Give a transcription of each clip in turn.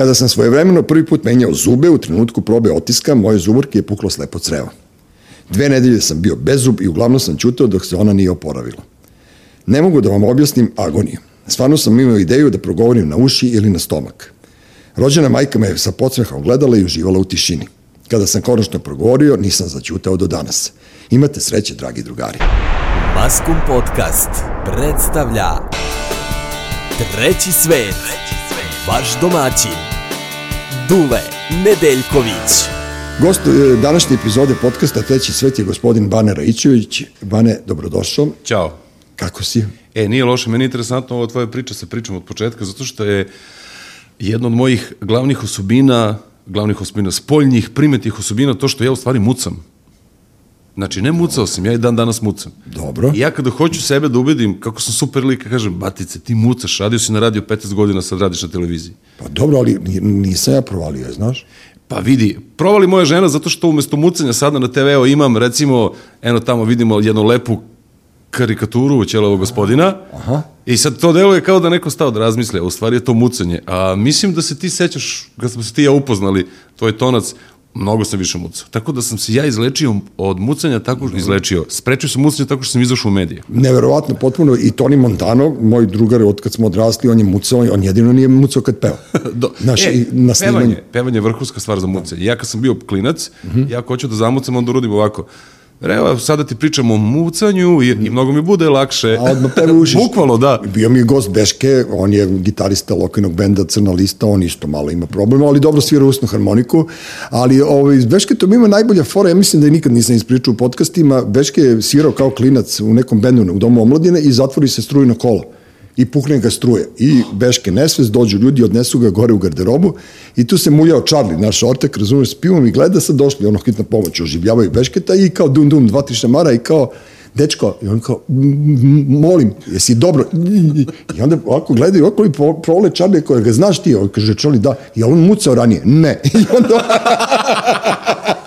Kada sam svojevremeno prvi put menjao zube, u trenutku probe otiska, moje zuburke je puklo slepo crevo. Dve nedelje sam bio bez zub i uglavnom sam čutao dok se ona nije oporavila. Ne mogu da vam objasnim agoniju. Stvarno sam imao ideju da progovorim na uši ili na stomak. Rođena majka me sa podsmehom gledala i uživala u tišini. Kada sam konačno progovorio, nisam začutao do danas. Imate sreće, dragi drugari. Maskum Podcast predstavlja Treći svet, vaš domaćin, Dule Nedeljković. Gost današnje epizode podcasta Treći svet je gospodin Bane Raičević. Bane, dobrodošao. Ćao. Kako si? E, nije loše, meni je interesantno ova tvoja priča sa pričom od početka, zato što je jedna od mojih glavnih osobina, glavnih osobina, spoljnih, primetih osobina, to što ja u stvari mucam. Znači, ne mucao sam, ja i dan danas mucam. Dobro. I ja kada hoću sebe da ubedim kako sam super lik, kažem, batice, ti mucaš, radio si na radio 15 godina, sad radiš na televiziji. Pa dobro, ali nisam ja provalio, znaš? Pa vidi, provali moja žena zato što umesto mucanja sada na TV-u imam, recimo, eno tamo vidimo jednu lepu karikaturu ćelovog gospodina Aha. i sad to deluje kao da neko stao da razmisle, a u stvari je to mucanje. A mislim da se ti sećaš, kad smo se ti ja upoznali, tvoj tonac, mnogo sam više mucao. Tako da sam se ja izlečio od mucanja tako što izlečio. Sprečio sam mucanje tako što sam izašao u medije. Neverovatno, potpuno. I Toni Montano, moj drugar, od kad smo odrasli, on je mucao, on jedino nije mucao kad peva. Do, Znaš, e, na snimanju. pevanje, pevanje je vrhunska stvar za mucanje. Ja kad sam bio klinac, mm -hmm. ja ako hoću da zamucam, onda urodim ovako. Evo, sada ti pričam o mucanju i, i mnogo mi bude lakše. A odmah tebe ušiš. Bukvalno, da. Bio mi je gost Beške, on je gitarista lokajnog benda Crna lista, on isto malo ima problema, ali dobro svira usnu harmoniku. Ali ovaj, Beške to mi ima najbolja fora, ja mislim da je nikad nisam ispričao u podcastima. Beške je svirao kao klinac u nekom bendu u domu omladine i zatvori se strujno kolo i pukne ga struje. I beške nesvest, dođu ljudi, odnesu ga gore u garderobu i tu se muljao Charlie, naš ortak, razumeš, s pivom i gleda sad došli, ono hitna pomoć, oživljavaju bešketa i kao dum dum, dva, tri šamara i kao, dečko, i on kao, molim, jesi dobro? I onda ovako gledaju, ovako i prole Charlie koje ga znaš ti, on kaže, Charlie, da, je on mucao ranije? Ne. I onda...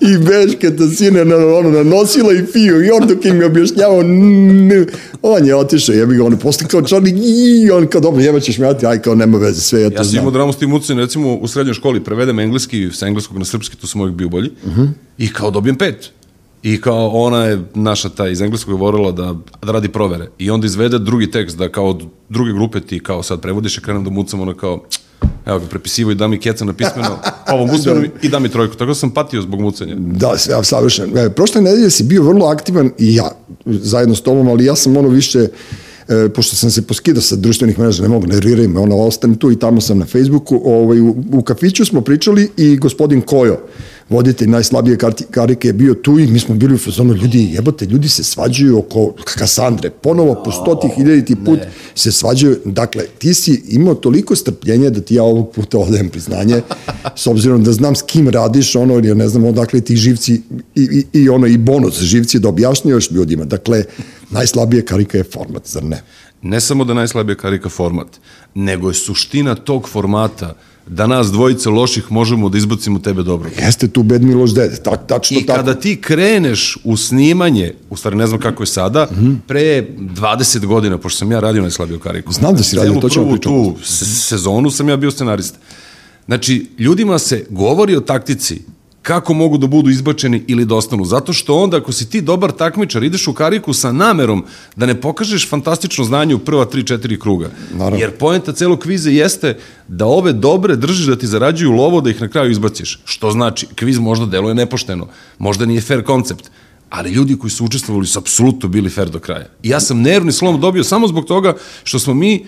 i Bešketa sine na, ono, nanosila i fiju i on dok im je objašnjavao n, on je otišao, jebi ga, on posle kao čarni i on kao dobro, jebaćeš me, aj kao nema veze, sve ja to Ja sam imao dramu s tim mucanjem, recimo u srednjoj školi prevedem engleski sa engleskog na srpski, tu sam uvijek bio bolji, uh -huh. i kao dobijem pet. I kao ona je, naša ta iz engleskog govorila da, da radi provere. I onda izvede drugi tekst, da kao od druge grupe ti kao sad prevodiš i krenem da mucam, ona kao, evo ga, prepisivo i da mi keca na pismeno, ovom usmenu i da mi trojku. Tako da sam patio zbog mucanja. Da, ja, savršen. E, prošle nedelje si bio vrlo aktivan i ja, zajedno s tobom, ali ja sam ono više, e, pošto sam se poskidao sa društvenih mreža, ne mogu, nerviraj me, ono, ostanem tu i tamo sam na Facebooku, ovaj, u, u kafiću smo pričali i gospodin Kojo, voditelj najslabije karike je bio tu i mi smo bili u fazonu ljudi, jebote, ljudi se svađaju oko Kasandre, ponovo po stoti hiljaditi put ne. se svađaju, dakle, ti si imao toliko strpljenja da ti ja ovog puta odajem priznanje, s obzirom da znam s kim radiš, ono, jer ne znam odakle ti živci i, i, i ono, i bonus živci da objašnjavaš ljudima, dakle, najslabije karika je format, zar ne? Ne samo da najslabije karika format, nego je suština tog formata da nas dvojice loših možemo da izbacimo tebe dobro. Jeste tu Bed Miloš Dede, tak, tačno I tako. kada ti kreneš u snimanje, u stvari ne znam kako je sada, mm -hmm. pre 20 godina, pošto sam ja radio najslabiju kariku. Znam da si radio, to ćemo pričati. tu sezonu sam ja bio scenarista. Znači, ljudima se govori o taktici kako mogu da budu izbačeni ili da ostanu. Zato što onda ako si ti dobar takmičar, ideš u kariku sa namerom da ne pokažeš fantastično znanje u prva 3-4 kruga. Naravno. Jer poenta celog kviza jeste da ove dobre držiš da ti zarađuju lovo da ih na kraju izbaciš. Što znači, kviz možda deluje nepošteno, možda nije fair koncept, ali ljudi koji su učestvovali su apsolutno bili fair do kraja. I ja sam nervni slom dobio samo zbog toga što smo mi,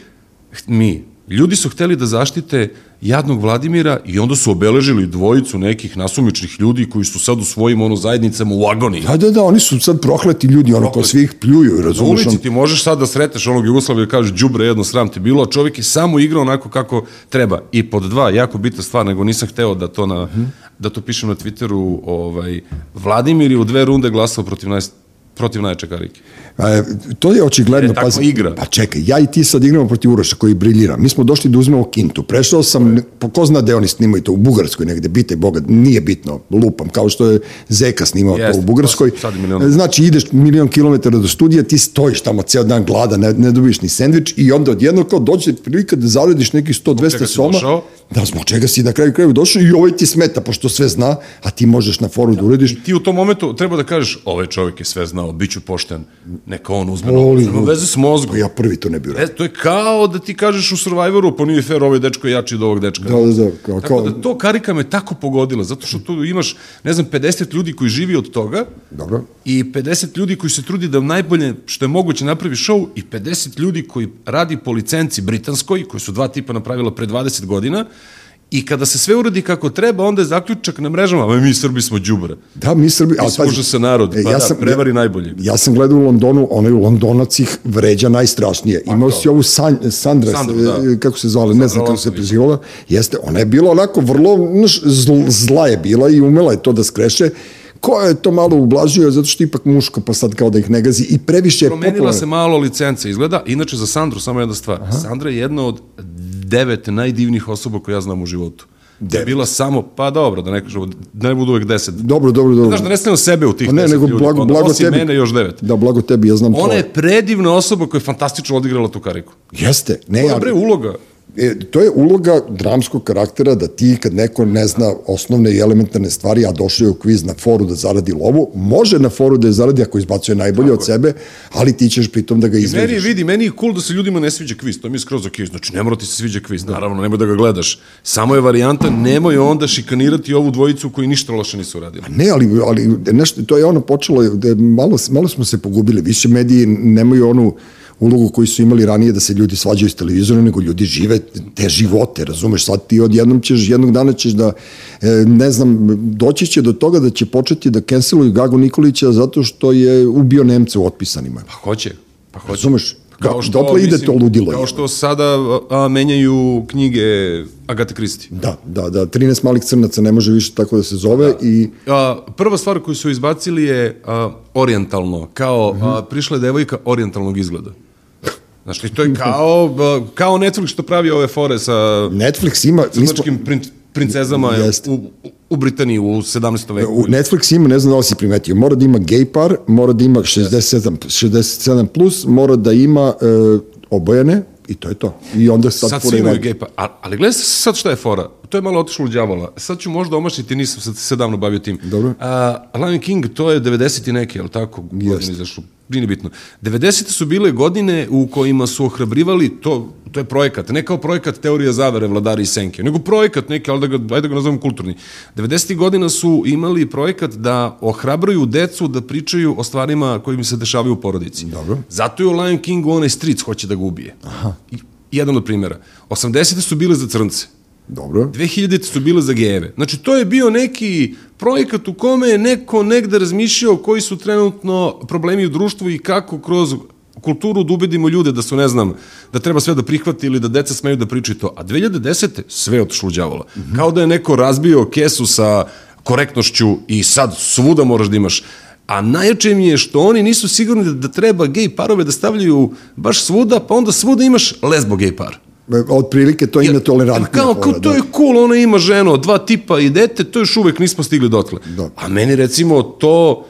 mi, ljudi su hteli da zaštite jadnog Vladimira i onda su obeležili dvojicu nekih nasumičnih ljudi koji su sad u svojim ono zajednicama u agoniji. Da, da, da, oni su sad prokleti ljudi, ono ko svih pljuju, Na razumiješ? ulici ti možeš sad da sreteš onog Jugoslavija i kažeš đubre jedno sram ti bilo, a čovjek je samo igrao onako kako treba. I pod dva, jako bitna stvar, nego nisam hteo da to na, da to pišem na Twitteru, ovaj, Vladimir je u dve runde glasao protiv naj, protiv najjače karike. E, to je očigledno. Jer je takva igra. Pa čekaj, ja i ti sad igramo protiv Uroša koji briljira. Mi smo došli da uzmemo kintu. Prešao sam, po ko zna gde oni snimaju to, u Bugarskoj negde, bite Boga, nije bitno, lupam, kao što je Zeka snimao Jeste, to u Bugarskoj. pa sad milion. Znači, ideš milion kilometara do studija, ti stojiš tamo ceo dan gladan, ne, ne dobiješ ni sendvič i onda odjedno kao dođe prilika da zaradiš nekih 100-200 čega si soma. došao? Da, zbog čega si na kraju kraju došao i ovaj ti smeta, pošto sve zna, a ti možeš na foru da urediš. Ti u tom momentu treba da kažeš, ovaj čovjek je sve znao, bit ću pošten, neka on uzme novac. Nema veze s mozgom. Ja prvi to ne bi uradio. E, to je kao da ti kažeš u Survivoru, pa nije fair, ovaj dečko je jači od ovog dečka. Da, da, da, kao- Tako kao- da to karika me tako pogodila, zato što tu imaš, ne znam, 50 ljudi koji živi od toga Dobro. i 50 ljudi koji se trudi da najbolje što je moguće napravi show i 50 ljudi koji radi po licenci britanskoj, koji su dva tipa napravila pre 20 godina, I kada se sve uradi kako treba, onda je zaključak na mrežama, ma mi Srbi smo đubre. Da, mi Srbi... Mi smo užasan narod, pa da, prevari najbolji. Ja sam gledao u Londonu, onaj Londonac ih vređa najstrašnije. Imao si ovu San, Sandra, Sandru, s- da. kako se zvala, ne znam kako se prezivala, jeste, ona je bila onako vrlo zl, zla je bila i umela je to da skreše. Ko je to malo ublažio, zato što ipak muško, pa sad kao da ih ne gazi i previše je Promenila popularno. se malo licence, izgleda. Inače, za Sandru, samo jedna stvar. Aha. Sandra je jedna od devet najdivnijih osoba koje ja znam u životu. Da je bila samo, pa dobro, da ne kažemo, da ne budu uvek deset. Dobro, dobro, dobro. Znaš, da ne stavimo sebe u tih Pa ne, deset nego ljudi, blago, onda blago tebi. mene još devet. Da, blago tebi, ja znam Ona to. je predivna osoba koja je fantastično odigrala tu kariku. Jeste. Ne, To je bre uloga. E, to je uloga dramskog karaktera da ti kad neko ne zna osnovne i elementarne stvari, a došao je u kviz na foru da zaradi lovu, može na foru da je zaradi ako izbacuje najbolje od sebe, ali ti ćeš pritom da ga Meni je, vidi, meni je cool da se ljudima ne sviđa kviz, to mi je skroz ok, znači ne mora ti se sviđa kviz, naravno, nemoj da ga gledaš. Samo je varijanta, nemoj onda šikanirati ovu dvojicu koji ništa loše nisu radili. Ne, ali, ali nešto, to je ono počelo, da malo, malo smo se pogubili, više mediji nemaju onu ulogu koju su imali ranije da se ljudi svađaju s televizorom, nego ljudi žive te živote, razumeš, sad ti odjednom ćeš, jednog dana ćeš da, e, ne znam, doći će do toga da će početi da canceluju Gago Nikolića zato što je ubio Nemce u otpisanima. Pa hoće, pa hoće. Razumeš? Kao što, Dotle ide to ludilo. Kao što sada a, menjaju knjige Agate Kristi. Da, da, da, 13 malih crnaca ne može više tako da se zove da. i A, prva stvar koju su izbacili je a, orijentalno, kao a, prišla je devojka orijentalnog izgleda. Znaš, to je kao, kao Netflix što pravi ove fore sa Netflix ima... mi smo- crnačkim prin, princezama Jeste. u, u Britaniji u 17. veku. U Netflix ima, ne znam da li si primetio, mora da ima gay par, mora da ima 67, 67 plus, mora da ima e, obojene i to je to. I onda sad, Sad svi imaju radi. gej pa, a- ali gledaj sad šta je fora. To je malo otišlo u đavola. Sad ću možda omašiti, nisam se, se davno bavio tim. Dobro. A, Lion King, to je 90. i neke, je li tako? Godine izašlo. Nije bitno. 90. su bile godine u kojima su ohrabrivali, to, to je projekat, ne kao projekat teorija zavere, vladari i senke, nego projekat neki, ali da ga, ajde da ga nazovem kulturni. 90. godina su imali projekat da ohrabruju decu da pričaju o stvarima koje im se dešavaju u porodici. Dobro. Zato je u Lion Kingu onaj stric hoće da ga ubije. Aha. I, jedan od primjera. 80. su bile za crnce. Dobro. 2000 su bile za gejeve. Znači, to je bio neki projekat u kome je neko negde razmišljao koji su trenutno problemi u društvu i kako kroz kulturu da ubedimo ljude da su, ne znam, da treba sve da prihvati ili da deca smeju da pričaju to. A 2010. sve đavola. Mm -hmm. Kao da je neko razbio kesu sa korektnošću i sad svuda moraš da imaš A najjače mi je što oni nisu sigurni da, da treba gej parove da stavljaju baš svuda, pa onda svuda imaš lesbo gej par. Otprilike to je netolerantno. Kao, kao to je cool, ona ima ženo, dva tipa i dete, to još uvek nismo stigli dotle. Da. A meni recimo to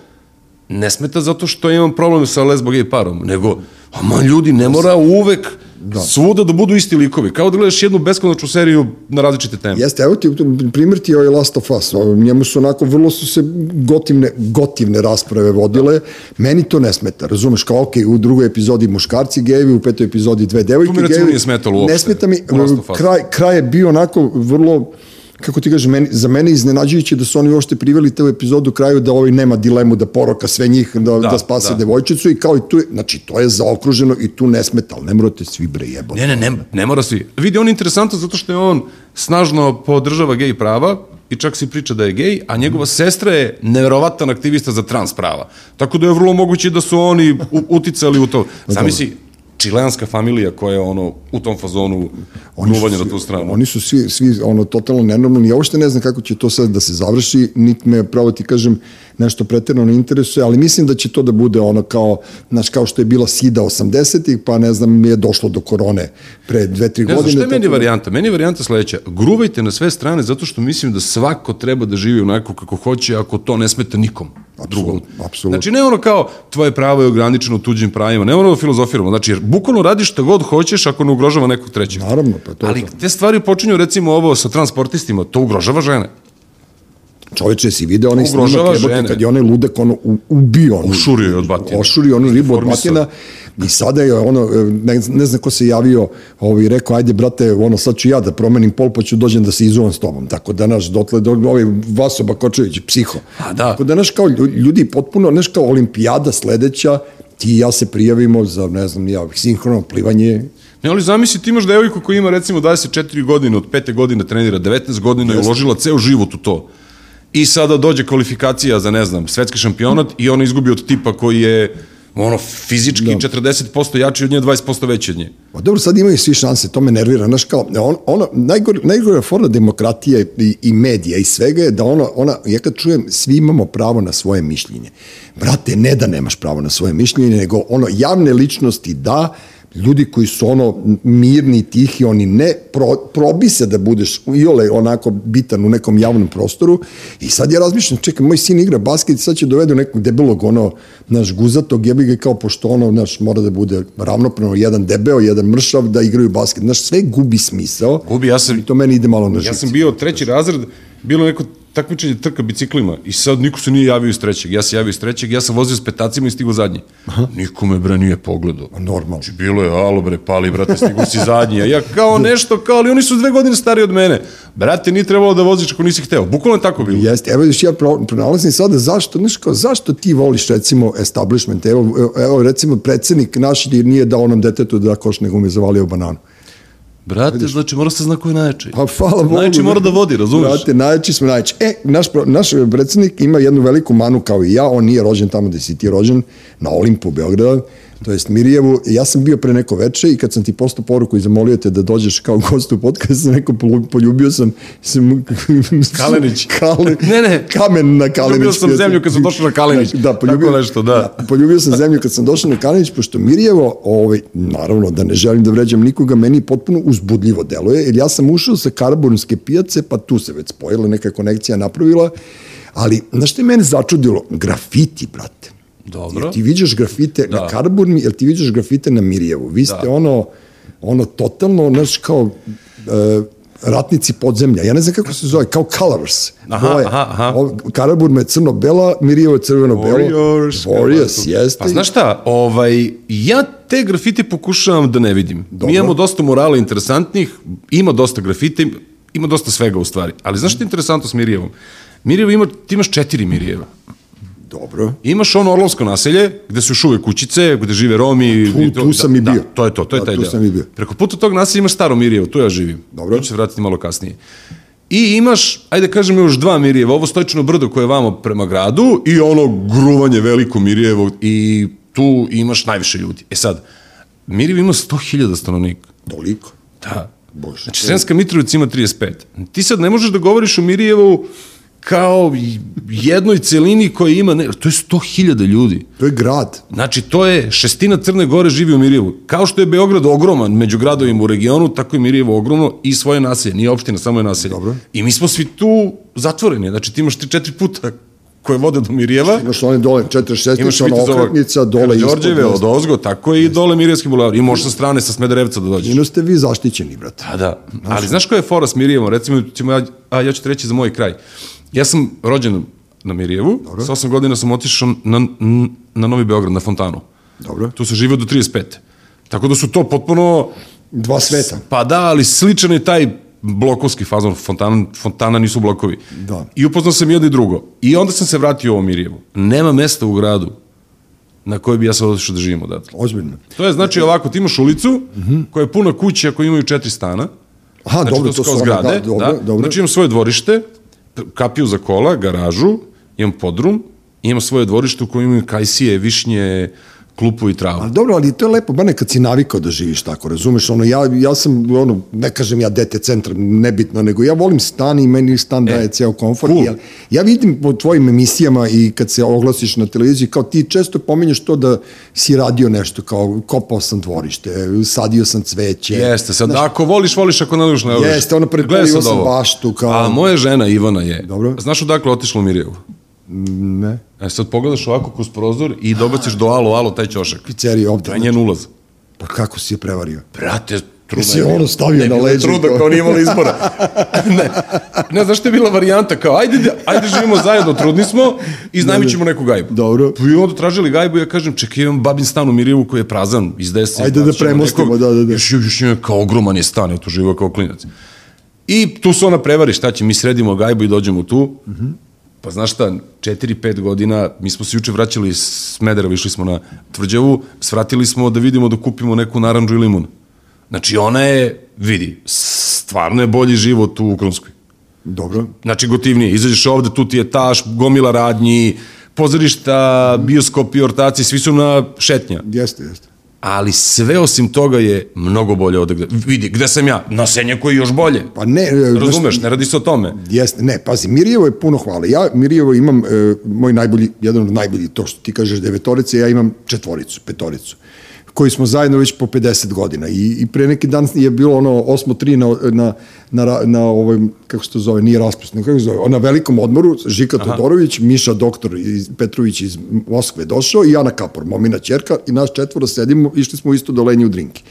ne smeta zato što imam problem sa lesbo gej parom, nego, a man ljudi, ne mora uvek da. svuda da budu isti likovi. Kao da gledaš jednu beskonačnu seriju na različite teme. Jeste, evo ti primjer ti je ovaj Last of Us. Njemu su onako, vrlo su se gotivne, gotivne rasprave vodile. Meni to ne smeta, razumeš, kao ok, u drugoj epizodi muškarci gejevi, u petoj epizodi dve devojke To mi recimo gejevi. nije smetalo uopšte, Ne smeta mi, kraj, kraj je bio onako vrlo kako ti kažem, meni, za mene iznenađujuće da su oni uopšte priveli te u epizodu kraju da ovaj nema dilemu da poroka sve njih, da, da, da spase da. devojčicu i kao i tu znači to je zaokruženo i tu ne smeta, ali ne morate svi bre jebote. Ne, ne, ne, ne mora svi. Vidi, on je interesantan zato što je on snažno podržava gej prava i čak si priča da je gej, a njegova sestra je neverovatan aktivista za trans prava. Tako da je vrlo moguće da su oni uticali u to. Zamisli, čileanska familija koja je ono u tom fazonu nuvanja na tu stranu. Oni su svi, svi ono, totalno nenormalni. Ja uopšte ne znam kako će to sad da se završi, niti me, pravo ti kažem, nešto pretirano interesuje, ali mislim da će to da bude ono kao, znaš, kao što je bila SIDA 80-ih, pa ne znam, je došlo do korone pre dve, tri Ne godine. znam, šta je meni da- varijanta? Meni je varijanta sledeća. Gruvajte na sve strane zato što mislim da svako treba da živi onako kako hoće ako to ne smeta nikom drugom. apsolutno. Znači ne ono kao tvoje pravo je ograničeno tuđim pravima, ne ono da filozofiramo. Znači jer bukvalno radiš šta god hoćeš ako ne ugrožava nekog trećeg. Naravno, pa to Ali to. te stvari počinju recimo ovo sa transportistima, to ugrožava žene. Čoveče, si video onaj snimak, Ugrožava jebote, žene. kad je onaj ludek ono ubio onu, Ušurio je od batine. Ošurio onu ribu od batina i sada je ono, ne, ne znam ko se javio ovaj, rekao, ajde brate, ono, sad ću ja da promenim pol, pa ću dođem da se izuvam s tobom. Tako da, naš, dotle, do, ovaj Vaso Bakočević, psiho. A, da. Tako da, naš, kao lju- ljudi potpuno, naš, kao olimpijada sledeća, ti i ja se prijavimo za, ne znam, ja, sinhrono plivanje, Ne, ali zamisli, ti imaš devojku koja ima recimo 24 godine, od pete godine trenira, 19 godina je uložila ceo život u to. I sada dođe kvalifikacija za, ne znam, svetski šampionat i ona izgubi od tipa koji je ono, fizički Da. 40% jači od nje, 20% veći od nje. Pa dobro, sad imaju svi šanse, to me nervira. Znaš kao, on, ono, najgore, najgore forma demokratije i, i medija i svega je da ona, ona, ja kad čujem, svi imamo pravo na svoje mišljenje. Brate, ne da nemaš pravo na svoje mišljenje, nego ono, javne ličnosti da, ljudi koji su ono mirni tihi, oni ne pro, probi se da budeš iole onako bitan u nekom javnom prostoru i sad ja razmišljam, čekaj, moj sin igra basket i sad će dovede nekog debelog ono, naš guzatog, jebi ga kao pošto ono, naš, mora da bude ravnopravno, jedan debeo, jedan mršav, da igraju basket. Znaš, sve gubi smisao. Gubi, ja sam- I to meni ide malo na žicu. Ja sam bio treći razred, bilo neko takmičenje trka biciklima i sad niko se nije javio iz trećeg. Ja se javio iz trećeg, ja sam vozio s petacima i stigo zadnji. Niko me bre nije pogledao. Normalno. Znači, bilo je, alo bre, pali, brate, stigu si zadnji. A ja kao nešto, kao, ali oni su dve godine stari od mene. Brate, nije trebalo da voziš ako nisi hteo. Bukvalno tako bilo. Jeste, evo još ja pro- pronalazim sada zašto, znaš kao, zašto ti voliš recimo establishment, evo, evo, recimo predsednik naš nije dao onom detetu da koš nego je zavalio bananu. Brate, znači mora se zna ko je najjači. Pa hvala Bogu. Najjači mora da vodi, razumeš? Brate, najjači smo najjači. E, naš, naš predsednik ima jednu veliku manu kao i ja, on nije rođen tamo gde si ti rođen, na Olimpu Beograda, to jest Mirjevu. Ja sam bio pre neko veče i kad sam ti postao poruku i zamolio te da dođeš kao gost u podcast, sam rekao, poljubio sam, sam Kalenić. Kale, Ne, ne. Kamen na Kalenić. Poljubio sam zemlju kad sam došao na Kalenić. Da, poljubio, Tako nešto, da. poljubio sam zemlju kad sam došao na Kalenić, pošto Mirjevo, ovaj, naravno da ne želim da vređam nikoga, meni potpuno uzbudljivo deluje, jer ja sam ušao sa Karaburunske pijace, pa tu se već spojila, neka konekcija napravila, ali, znaš što je mene začudilo? Grafiti, brate. Dobro. Jel ti viđaš grafite Da. na Karaburmi, jel ti viđaš grafite na Mirjevu? Vi ste ono, ono totalno, znaš, kao e, ratnici podzemlja. Ja ne znam kako se zove, kao Colors. Aha, Boje. aha, aha. Karaburma je crno-bela, Mirjevo je crveno-belo. Warriors. Warriors, jeste. Pa znaš šta, ovaj, ja te grafite pokušavam da ne vidim. Dobro. Mi imamo dosta morala interesantnih, ima dosta grafite, ima dosta svega u stvari. Ali znaš što je interesantno s Mirjevom? Mirjevo ima, ti imaš četiri Mirjeva. Dobro. Imaš ono Orlovsko naselje, gde su još uvek kućice, gde žive Romi. Tu- i to- tu sam i da, bio. Da, to je to, to je Da, taj tu deo. sam i bio. Preko puta tog naselja imaš staro Mirjevo, tu ja živim. Dobro. Tu ću se vratiti malo kasnije. I imaš, ajde kažem još dva Mirjeva, ovo stojčno brdo koje je vamo prema gradu i ono gruvanje veliko Mirjevo i tu imaš najviše ljudi. E sad, Mirjevo ima 100.000 stanovnika. Toliko. Da. Bože. Znači, Sremska Mitrovica ima 35. Ti sad ne možeš da govoriš o Mirjevu kao jednoj celini koja ima, ne, to je 100.000 ljudi. To je grad. Znači, to je šestina Crne Gore živi u Mirjevu. Kao što je Beograd ogroman među gradovima u regionu, tako je Mirjevo ogromno i svoje naselje. Nije opština, samo je naselje. Dobro. I mi smo svi tu zatvoreni. Znači, ti imaš ti četiri puta koje vode do Mirjeva. Imaš one dole, 46, Imaš ona okretnica, dole ispod. Đorđeve od Ozgo, tako je i dole Mirjevski bulevar. I možeš sa strane, sa Smederevca da dođeš. Ino ste vi zaštićeni, brate. Pa da, ali znaš koja je fora s Mirjevom? Recimo, ćemo ja, a ja ću ti reći za moj kraj. Ja sam rođen na Mirjevu, sa osam godina sam otišao na, na Novi Beograd, na Fontanu. Dobro. Tu se živio do 35. Tako da su to potpuno... Dva sveta. Pa da, ali sličan je taj blokovski fazon, fontana, fontana nisu blokovi. Da. I upoznao sam jedno i drugo. I onda sam se vratio u ovo Mirjevu. Nema mesta u gradu na koje bi ja sad otišao da živim odatle. Ozbiljno. To je znači ovako, ti imaš ulicu koja je puna kuća koji imaju četiri stana. Aha, Znači, dobro, to su to kao su zgrade. da, dobro, da. dobro. Znači imam svoje dvorište, kapiju za kola, garažu, imam podrum, imam svoje dvorište u kojem imaju kajsije, višnje, klupu i travu. Ali dobro, ali to je lepo, bar nekad si navikao da živiš tako, razumeš, ono, ja, ja sam, ono, ne kažem ja dete centra, nebitno, nego ja volim stan i meni stan daje ceo komfort. cool. Ja, ja vidim po tvojim emisijama i kad se oglasiš na televiziji, kao ti često pominješ to da si radio nešto, kao kopao sam dvorište, sadio sam cveće. Jeste, sad ako voliš, voliš, ako ne voliš, ne voliš. Jeste, ono, sad sam ovo. baštu, kao- A moja žena Ivana je, Dobro. znaš odakle otišla u Mirjevu? Ne, E sad pogledaš ovako kroz prozor i dobaciš do alo, alo, taj ćošak. pizzerija ovde. To je njen ulaz. Pa kako si je prevario? Brate, trudna Jesi je ono stavio ne, na bila je leđa, Trudna, kao- nije imala izbora. ne, ne, znaš što je bila varijanta? Kao, ajde, da- ajde živimo zajedno, trudni smo i znajmićemo neku gajbu. Dobro. I onda tražili gajbu, ja kažem, čekaj, imam babin stan u Mirjevu koji je prazan, izde se. Ajde da ćemo premostimo, nekog. da, da, da. Još, još je kao ogroman je stan, je tu živo kao klinac. I tu se ona prevari, šta će, mi sredimo gajbu i dođemo tu. Pa znaš šta, 4-5 godina, mi smo se juče vraćali iz Smedereva, išli smo na tvrđavu, svratili smo da vidimo da kupimo neku naranđu i limun. Znači ona je, vidi, stvarno je bolji život u Ukrunskoj. Dobro. Znači gotivnije, izađeš ovde, tu ti je taš, gomila radnji, pozorišta, bioskopi, ortaci, svi su na šetnja. Jeste, jeste. Ali sve osim toga je mnogo bolje od gde. Vidi, gde sam ja? Na Senjaku je još bolje. Pa ne, e, Razumeš, ne radi se o tome. Jeste, ne, pazi, Mirjevo je puno hvala. Ja Mirjevo imam, e, moj najbolji, jedan od najboljih, to što ti kažeš devetorice, ja imam četvoricu, petoricu koji smo zajedno već po 50 godina i, i pre neki dan je bilo ono 8-3 na, na, na, na ovoj, kako se to zove, nije raspustno, kako se zove, na velikom odmoru, Žika Aha. Todorović, Miša doktor iz, Petrović iz Moskve došao i Jana Kapor, momina čerka i nas četvoro sedimo, išli smo isto do Lenje u drinki.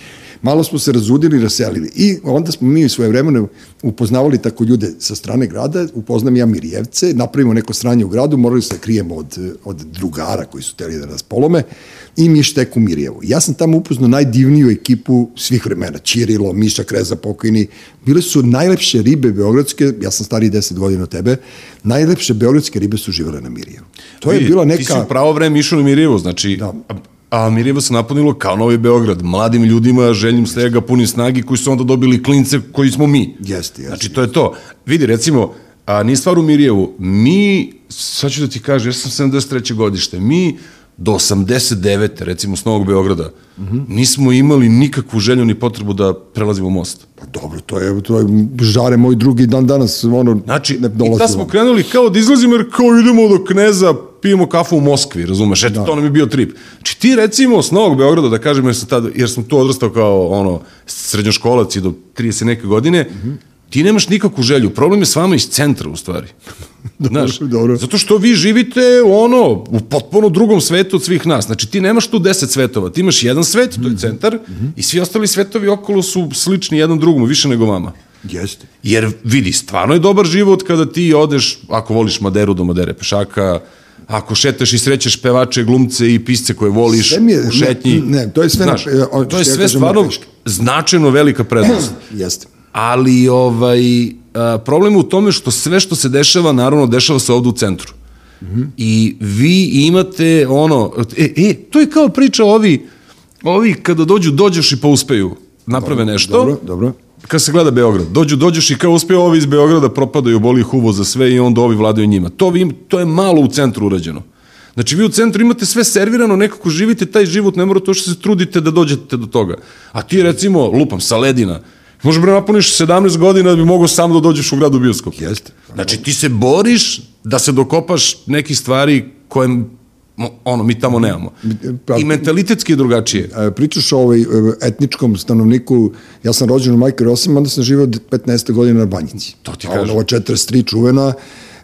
Malo smo se razudili, raselili i onda smo mi svoje vremene upoznavali tako ljude sa strane grada, upoznam ja Mirjevce, napravimo neko sranje u gradu, morali se da krijemo od, od drugara koji su teli da nas polome i mi šteku Mirjevu. Ja sam tamo upoznao najdivniju ekipu svih vremena, Čirilo, Miša Kreza pokojni, bile su najlepše ribe beogradske, ja sam stariji 10 godina od tebe, najlepše beogradske ribe su živele na Mirjevu. To je Vidi, bila Ti si neka... pravo vreme išao na Mirjevo, znači... Da. A, a Mirjevo se napunilo kao Novi Beograd, mladim ljudima, željnim stega, punim snagi, koji su onda dobili klince koji smo mi. Jeste, jeste, Znači, to je to. Vidi, recimo, a, nije stvar u Mirjevu, mi, sad ću da ti kažem, ja sam 73. godište, mi do 89. recimo s Novog Beograda, mm. -hmm. nismo imali nikakvu želju ni potrebu da prelazimo most. Pa dobro, to je, to je žare moj drugi dan danas, ono, Znači, ne i dolazi tad smo krenuli kao da izlazimo jer kao idemo do kneza, pijemo kafu u Moskvi, razumeš? Eto, da. to nam je bio trip. Znači, ti recimo s Novog Beograda, da kažem, jer sam, tad, jer sam tu odrastao kao ono, srednjoškolac i do 30 neke godine, mm -hmm. ti nemaš nikakvu želju. Problem je s vama iz centra, u stvari. Znaš, dobro. Zato što vi živite ono, u potpuno drugom svetu od svih nas. Znači, ti nemaš tu deset svetova. Ti imaš jedan svet, to je centar, mm -hmm. i svi ostali svetovi okolo su slični jedan drugom, više nego vama. Jeste. Jer vidi, stvarno je dobar život kada ti odeš, ako voliš Maderu do Madere pešaka, ako šetaš i srećeš pevače, glumce i pisce koje voliš Sve mi je- u šetnji. ne, ne, to je sve na- Znaš, e, ono to je ja sve stvarno značajno velika prednost. Jeste. Ali ovaj, a, problem je u tome što sve što se dešava, naravno, dešava se ovde u centru. Mm. -hmm. I vi imate ono, e, e, to je kao priča ovi, ovi kada dođu, dođeš i pa uspeju, naprave nešto. Dobro, dobro. Kad se gleda Beograd, dođu, dođeš i kao uspeo ovi iz Beograda, propadaju, boli ih uvo za sve i onda ovi vladaju njima. To, vi, to je malo u centru urađeno. Znači, vi u centru imate sve servirano, nekako živite taj život, ne mora to što se trudite da dođete do toga. A ti, recimo, lupam, sa ledina, možeš bre napuniš 17 godina da bi mogao sam da dođeš u gradu bioskop. Jeste. Znači, ti se boriš da se dokopaš nekih stvari koje ono, mi tamo nemamo. Pa- I mentalitetski je drugačije. E, pričaš o ovaj etničkom stanovniku, ja sam rođen u Majkar 8, onda sam živeo 15. godina na Banjici. To ti kažem. Ovo 43 čuvena,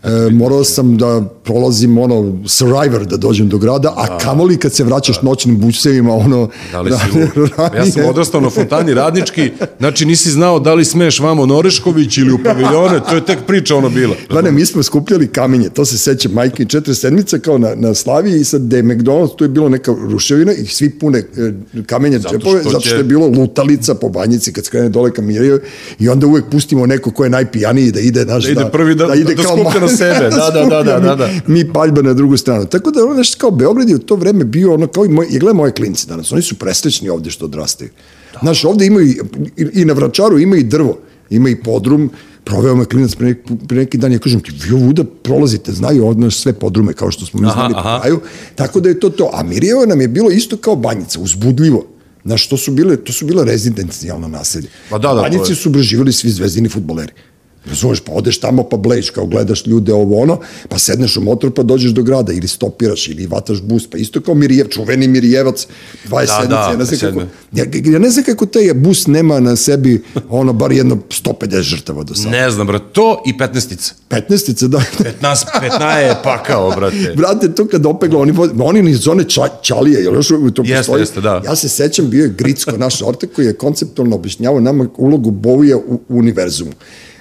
e, morao sam da prolazim ono survivor da dođem do grada, a kamoli kad se vraćaš noćnim busevima ono Da li si lud? Ja sam odrastao na fontani radnički, znači nisi znao da li smeš vamo Norešković ili u paviljone, to je tek priča ono bila. Pa ne, mi smo skupljali kamenje, to se seća majke i četiri sedmice kao na, na Slaviji i sad je McDonald's, tu je bilo neka ruševina i svi pune e, kamenja Zato džepove, zato što je bilo lutalica po banjici kad skrene dole kamiraju i onda uvek pustimo neko ko je najpijaniji da ide, naš, Da ide prvi da- da kao skuplja na ma- sebe, da, da, da, da, da, da. mi paljba na drugu stranu. Tako da ono nešto kao Beograd je u to vreme bio ono kao i moj, i gledaj moje klinci danas, oni su presrećni ovde što odrastaju. Znaš, ovde imaju i, i, na Vračaru ima i drvo, ima i podrum, Proveo me klinac pre neki, pre neki dan, ja kažem ti, vi ovuda prolazite, znaju od nas sve podrume, kao što smo mi Aha, znali aha. kraju, tako da je to to. A Mirjevo nam je bilo isto kao banjica, uzbudljivo. Znaš, to su bile, to su bila rezidencijalna naselja. Pa da, da, Banjici su bre živjeli svi zvezdini futboleri. Razumeš, pa odeš tamo pa bleješ, kao gledaš ljude ovo ono, pa sedneš u motor pa dođeš do grada ili stopiraš ili vataš bus, pa isto kao Mirjev, čuveni Mirjevac, 27. Da, da, ja, ne znam kako, 27.. ja, ja ne znam kako taj bus nema na sebi ono bar jedno 150 žrtava do sada. Ne znam, brat, to i 15-ica. 15 da. 15, 15 je pakao, brate. Brate, to kad opegla, oni, oni ni zone ča, čalije, jel još to Jeste, postoji? jeste, da. Ja se sećam, bio je Gricko, naš ortak, koji je konceptualno objašnjavao nama ulogu Bovija u, u univerzumu.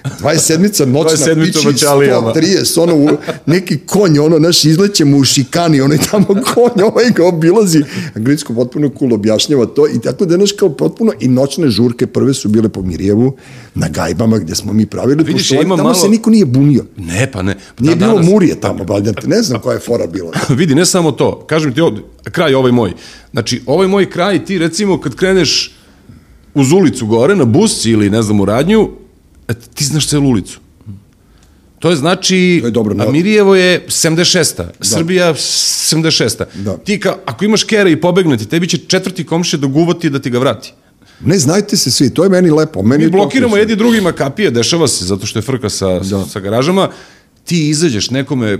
27-ica noćna 27-ica pići, na ćalijama. 130, ono, u, neki konj, ono, naš izlećemo u šikani, ono i tamo konj, ovaj ga obilazi. A Gricko potpuno cool objašnjava to i tako da, znaš, kao potpuno, i noćne žurke prve su bile po Mirjevu, na gajbama gde smo mi pravili, Vidiš, pošto ima tamo malo- se niko nije bunio. Ne, pa ne. Nije Da, bilo danas- murije tamo, valjda, ne znam koja je fora bila. vidi, ne samo to, kažem ti ovde, kraj ovaj moj. Znači, ovaj moj kraj, ti recimo kad kreneš uz ulicu gore, na bus ili ne znam u radnju, ti znaš celu ulicu. To je znači, To je dobro, a ne- Mirjevo je 76. Srbija 76. Da. Ti ka, ako imaš kere i pobegne ti, tebi će četvrti komšije doguvati da ti ga vrati. Ne, znajte se svi, to je meni lepo. Meni Mi blokiramo jedni drugima kapije, dešava se zato što je frka sa, da. sa garažama, ti izađeš nekome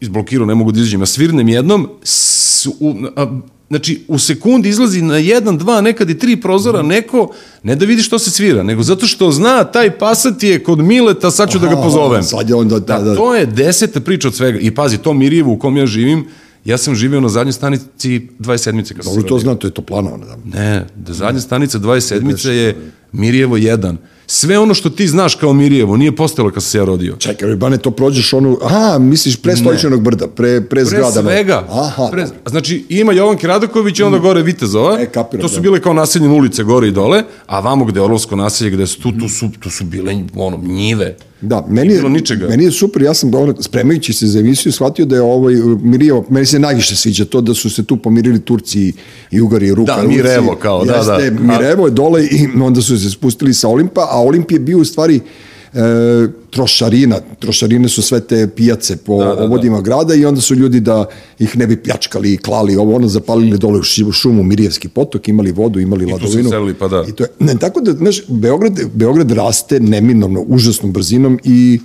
izblokirao, ne mogu da izađem, ja svirnem jednom, s, u, a, znači u sekundi izlazi na jedan, dva, nekad i tri prozora neko, ne da vidi što se svira, nego zato što zna taj pasat je kod Mileta, sad ću da ga Aha, pozovem. sad je onda- da, da. To je deseta priča od svega. I pazi, to Mirjevo u kom ja živim, ja sam živio na zadnjoj stanici 27. kad sam Dobro, to znam, to je toplana ona da. Ne, da zadnja stanica 27. je Mirjevo 1. Sve ono što ti znaš kao Mirjevo nije postojalo kad se ja rodio. Čekaj, Bane, to prođeš onu, aha, misliš pre Stojičanog brda, pre, pre, Pre zgrada. svega. Aha, pre, znači, ima Jovanke Radaković i onda gore Vitezova. E, kapiram, to su da. bile kao naseljene ulice gore i dole, a vamo gde je Orlovsko naselje, gde su tu, tu su, tu su bile ono, njive. Da, meni je, ničega. meni je super, ja sam ono, spremajući se za emisiju shvatio da je ovaj uh, Mirio, meni se najviše sviđa to da su se tu pomirili Turci i, Ugari i Ruka. Da. Mirevo kao, da, Jeste, da. Mirevo je dole i onda su se spustili sa Olimpa, a Olimp je bio u stvari e, trošarina, trošarine su sve te pijace po Da, da, da. obodima grada i onda su ljudi da ih ne bi pljačkali i klali ovo ono zapalili dole u šumu Mirijevski potok, imali vodu, imali se ladovinu. selili, pa da. I to je, ne, tako da, znaš, Beograd, Beograd raste neminovno, užasnom brzinom i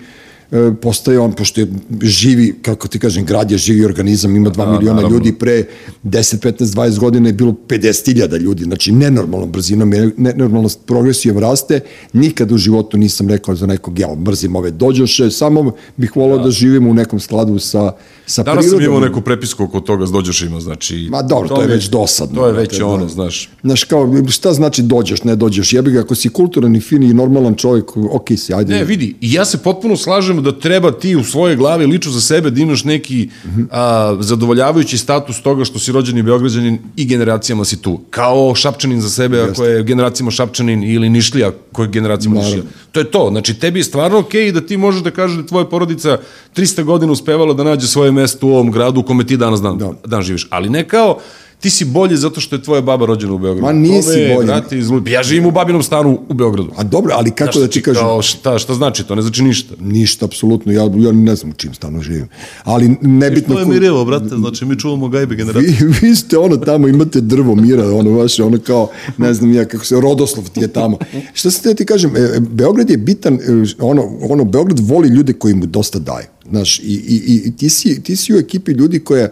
postaje on, pošto je živi, kako ti kažem, grad je živi organizam, ima 2 miliona naravno. ljudi, pre 10, 15, 20 godina je bilo 50.000 ljudi, znači nenormalnom brzinom, je- nenormalno progresijom raste, nikad u životu nisam rekao za nekog, ja mrzim ove dođoše, samo bih volao da. živim u nekom skladu sa, sa Danas sam prirodom. imao neku prepisku oko toga s dođošima, znači... Ma dobro, to je mi- već dosadno, To je već da. ono, znaš. Znaš, kao, šta znači dođeš, ne dođeš? Jebi ga, ako si kulturan i fin i normalan čovjek, ok si, ajde. Ne, vidi, ja se potpuno slažem da treba ti u svojoj glavi lično za sebe da imaš neki a, zadovoljavajući status toga što si rođeni Beograđanin i generacijama si tu. Kao Šapčanin za sebe, ako je generacijama Šapčanin ili Nišlija, koji je generacijama Nišlija. To je to. Znači, tebi je stvarno okej da ti možeš da kažeš da tvoja porodica 300 godina uspevala da nađe svoje mesto u ovom gradu u kome ti danas dan, Da. dan živiš. Ali ne kao ti si bolji zato što je tvoja baba rođena u Beogradu. Ma nisi bolji. Brate, izlupi. Ja živim u babinom stanu u Beogradu. A dobro, ali kako da ti kažem? Kao šta, šta znači to? Ne znači ništa. Ništa, apsolutno, ja, ja ne znam u čim stanu živim. Ali nebitno... To je ko- Mirjevo, brate, znači mi čuvamo gajbe generacije. Vi, vi ste ono tamo, imate drvo mira, ono vaše, ono kao, ne znam ja kako se, Rodoslov ti je tamo. Šta se te ti kažem, e, Beograd je bitan, e, ono, ono, Beograd voli ljude koji mu dosta daju. Znaš, i, i, i ti, si, ti si u ekipi ljudi koja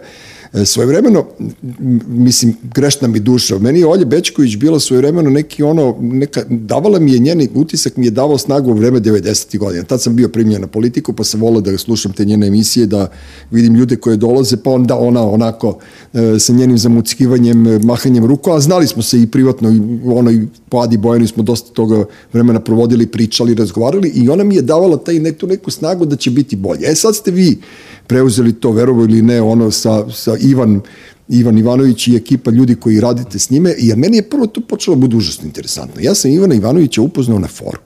e, svojevremeno, m, mislim, grešna mi duša, meni je Olja Bečković bila svojevremeno neki ono, neka, davala mi je njeni utisak, mi je davao snagu u vreme 90. godina. Tad sam bio primljen na politiku, pa sam volao da slušam te njene emisije, da vidim ljude koje dolaze, pa onda ona onako e, sa njenim zamuckivanjem, e, mahanjem ruku, a znali smo se i privatno, i ono, i po Adi Bojani smo dosta toga vremena provodili, pričali, razgovarali i ona mi je davala taj neku, neku snagu da će biti bolje. E sad ste vi preuzeli to, verovo ili ne, ono sa, sa Ivan Ivan Ivanović i ekipa ljudi koji radite s njime, jer meni je prvo to počelo da bude užasno interesantno. Ja sam Ivana Ivanovića upoznao na foru.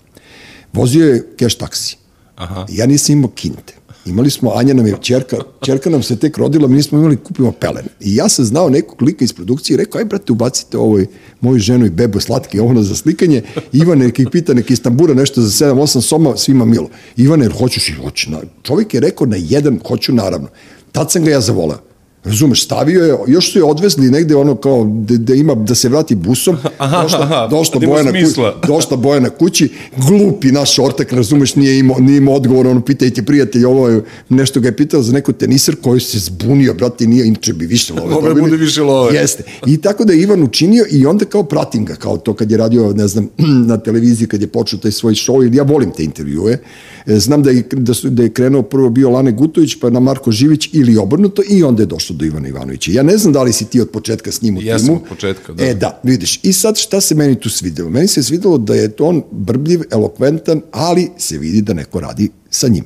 Vozio je keš taksi. Aha. Ja nisam imao kinte. Imali smo, Anja nam je, čerka, čerka nam se tek rodila, mi nismo imali, kupimo pelene. I ja sam znao nekog lika iz produkcije i rekao, aj brate, ubacite ovoj moju ženu i bebo slatke ono za slikanje. Ivane, neki pita, neki iz tambura nešto za 7-8 soma, svima milo. Ivane, hoćeš i hoću. Čovjek je rekao na jedan, hoću naravno. Tad sam ga ja zavolao. Razumeš, stavio je, još su je odvezli negde ono kao da, da ima, da se vrati busom, Aha, došla, aha, došla, da ima boja na kući, došla boja na kući, glupi naš ortak, razumeš, nije imao, nije imao odgovor, ono, pitajte prijatelj, ovo je, nešto ga je pitao za neko teniser koji se zbunio, brate, nije, inače bi više love. Je dobili. bude više love. Jeste. I tako da je Ivan učinio i onda kao pratim ga, kao to kad je radio, ne znam, na televiziji, kad je počeo taj svoj show, ili ja volim te intervjue, E, znam da je, da, su, da je krenuo prvo bio Lane Gutović, pa na Marko Živić ili obrnuto i onda je došlo do Ivana Ivanovića. Ja ne znam da li si ti od početka s njim u Jesam timu. od početka, da. E, da, vidiš. I sad šta se meni tu svidelo? Meni se svidelo da je on brbljiv, elokventan, ali se vidi da neko radi sa njim.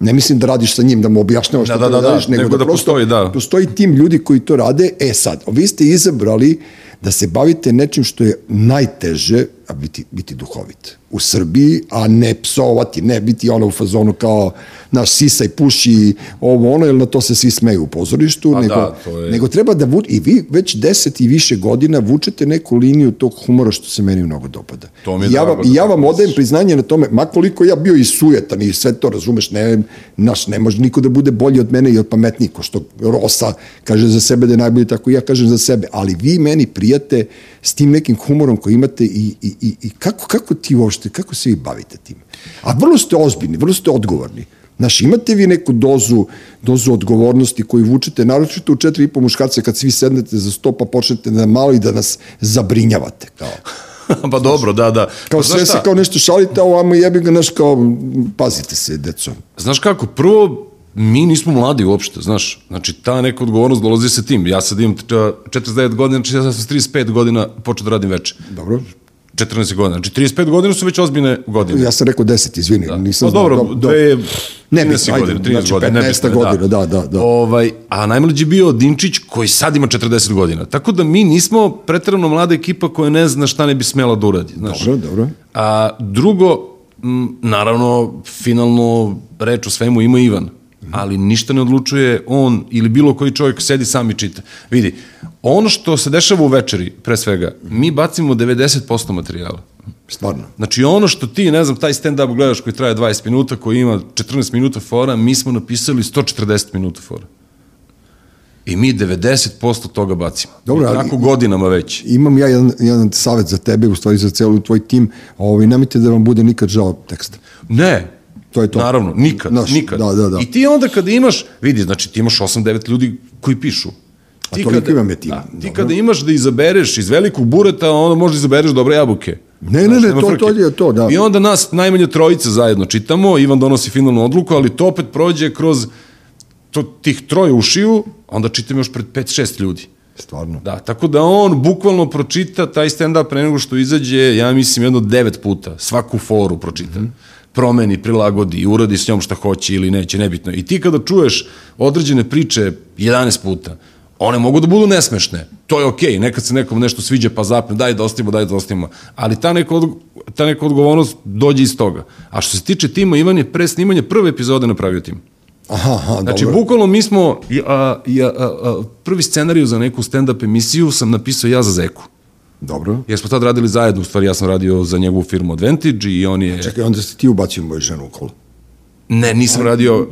Ne mislim da radiš sa njim, da mu objašnjavaš Da, šta da, treba da, radiš, da, nego, nego da, da prosto postoji, da. postoji tim ljudi koji to rade. E sad, vi ste izabrali da se bavite nečim što je najteže, biti, biti duhovit u Srbiji, a ne psovati, ne biti ono u fazonu kao naš sisaj, puši, ovo ono, jer na to se svi smeju u pozorištu, A nego, da, je- nego treba da vuč, i vi već deset i više godina vučete neku liniju tog humora što se meni mnogo dopada. To mi I ja, vam, da I ja vam odajem priznanje na tome, ma koliko ja bio i sujetan i sve to, razumeš, ne, naš, ne može niko da bude bolji od mene i od pametniji, ko što Rosa kaže za sebe da je najbolji, tako i ja kažem za sebe, ali vi meni prijate s tim nekim humorom koji imate i, i, i, i kako, kako ti uopšte, kako se vi bavite tim? A vrlo ste ozbiljni, vrlo ste odgovorni. Znaš, imate vi neku dozu, dozu odgovornosti koju vučete, naročito u četiri i po muškarce kad svi sednete za sto pa počnete da malo i da nas zabrinjavate. Kao, pa dobro, da, da. kao pa, sve se kao nešto šalite, a ovamo jebi ga, znaš, kao, pazite se, deco. Znaš kako, prvo, mi nismo mladi uopšte, znaš. Znači, ta neka odgovornost dolazi sa tim. Ja sad imam t- 49 godina, znači ja sam s 35 godina počeo da radim veče. Dobro. 14 godina. Znači, 35 godina su već ozbiljne godine. Ja sam rekao 10, izvini, nisam Pa znao. dobro, Do- dve, Ne, 13 mislim, ajde, godina, 13 znači godina, 15 nebitno je, godina, da, da, da. Ovaj, a najmlađi bio Dinčić koji sad ima 40 godina. Tako da mi nismo pretrano mlada ekipa koja ne zna šta ne bi smela da uradi. Znaš. Dobro, dobro. A drugo, m, naravno, finalno reč o svemu ima Ivan, ali ništa ne odlučuje on ili bilo koji čovjek sedi sam i čita. Vidi, ono što se dešava u večeri, pre svega, mi bacimo 90% materijala. Stvarno. Znači ono što ti, ne znam, taj stand-up gledaš koji traje 20 minuta, koji ima 14 minuta fora, mi smo napisali 140 minuta fora. I mi 90% toga bacimo. Dobro, ali- tako godinama već. Imam ja jedan, jedan savjet za tebe, u stvari za celu tvoj tim, ovaj, nemojte da vam bude nikad žao teksta. Ne. To je to. Naravno, nikad, Znaš, nikad. da, da, da. I ti onda kada imaš, vidi, znači ti imaš 8-9 ljudi koji pišu. Ti toliko vam je tim, Da, ti dobro. kada imaš da izabereš iz velikog bureta, onda možda izabereš dobre jabuke. Ne, ne, ne, to- frke. to je to, da. I onda nas najmanje trojice zajedno čitamo, Ivan donosi finalnu odluku, ali to opet prođe kroz to, tih troje ušiju, onda čitam još pred 5-6 ljudi. Stvarno. Da, tako da on bukvalno pročita taj stand-up pre nego što izađe, ja mislim, jedno devet puta. Svaku foru pročita. Promeni, prilagodi, uradi s njom šta hoće ili neće, nebitno. I ti kada čuješ određene priče 11 puta, one mogu da budu nesmešne. To je okej, nekad se nekom nešto sviđa pa zapne, daj da ostavimo, daj da ostavimo. Ali ta neka, od, ta neka odgovornost dođe iz toga. A što se tiče tima, Ivan je pre snimanja prve epizode napravio tim. Aha, aha, Znači, dobro. bukvalno mi smo, ja, ja, a, a, prvi scenariju za neku stand-up emisiju sam napisao ja za Zeku. Dobro. Jer smo tad radili zajedno, u stvari ja sam radio za njegovu firmu Advantage i on je... Čekaj, onda si ti ubacio moju ženu u kolo. Ne, nisam radio...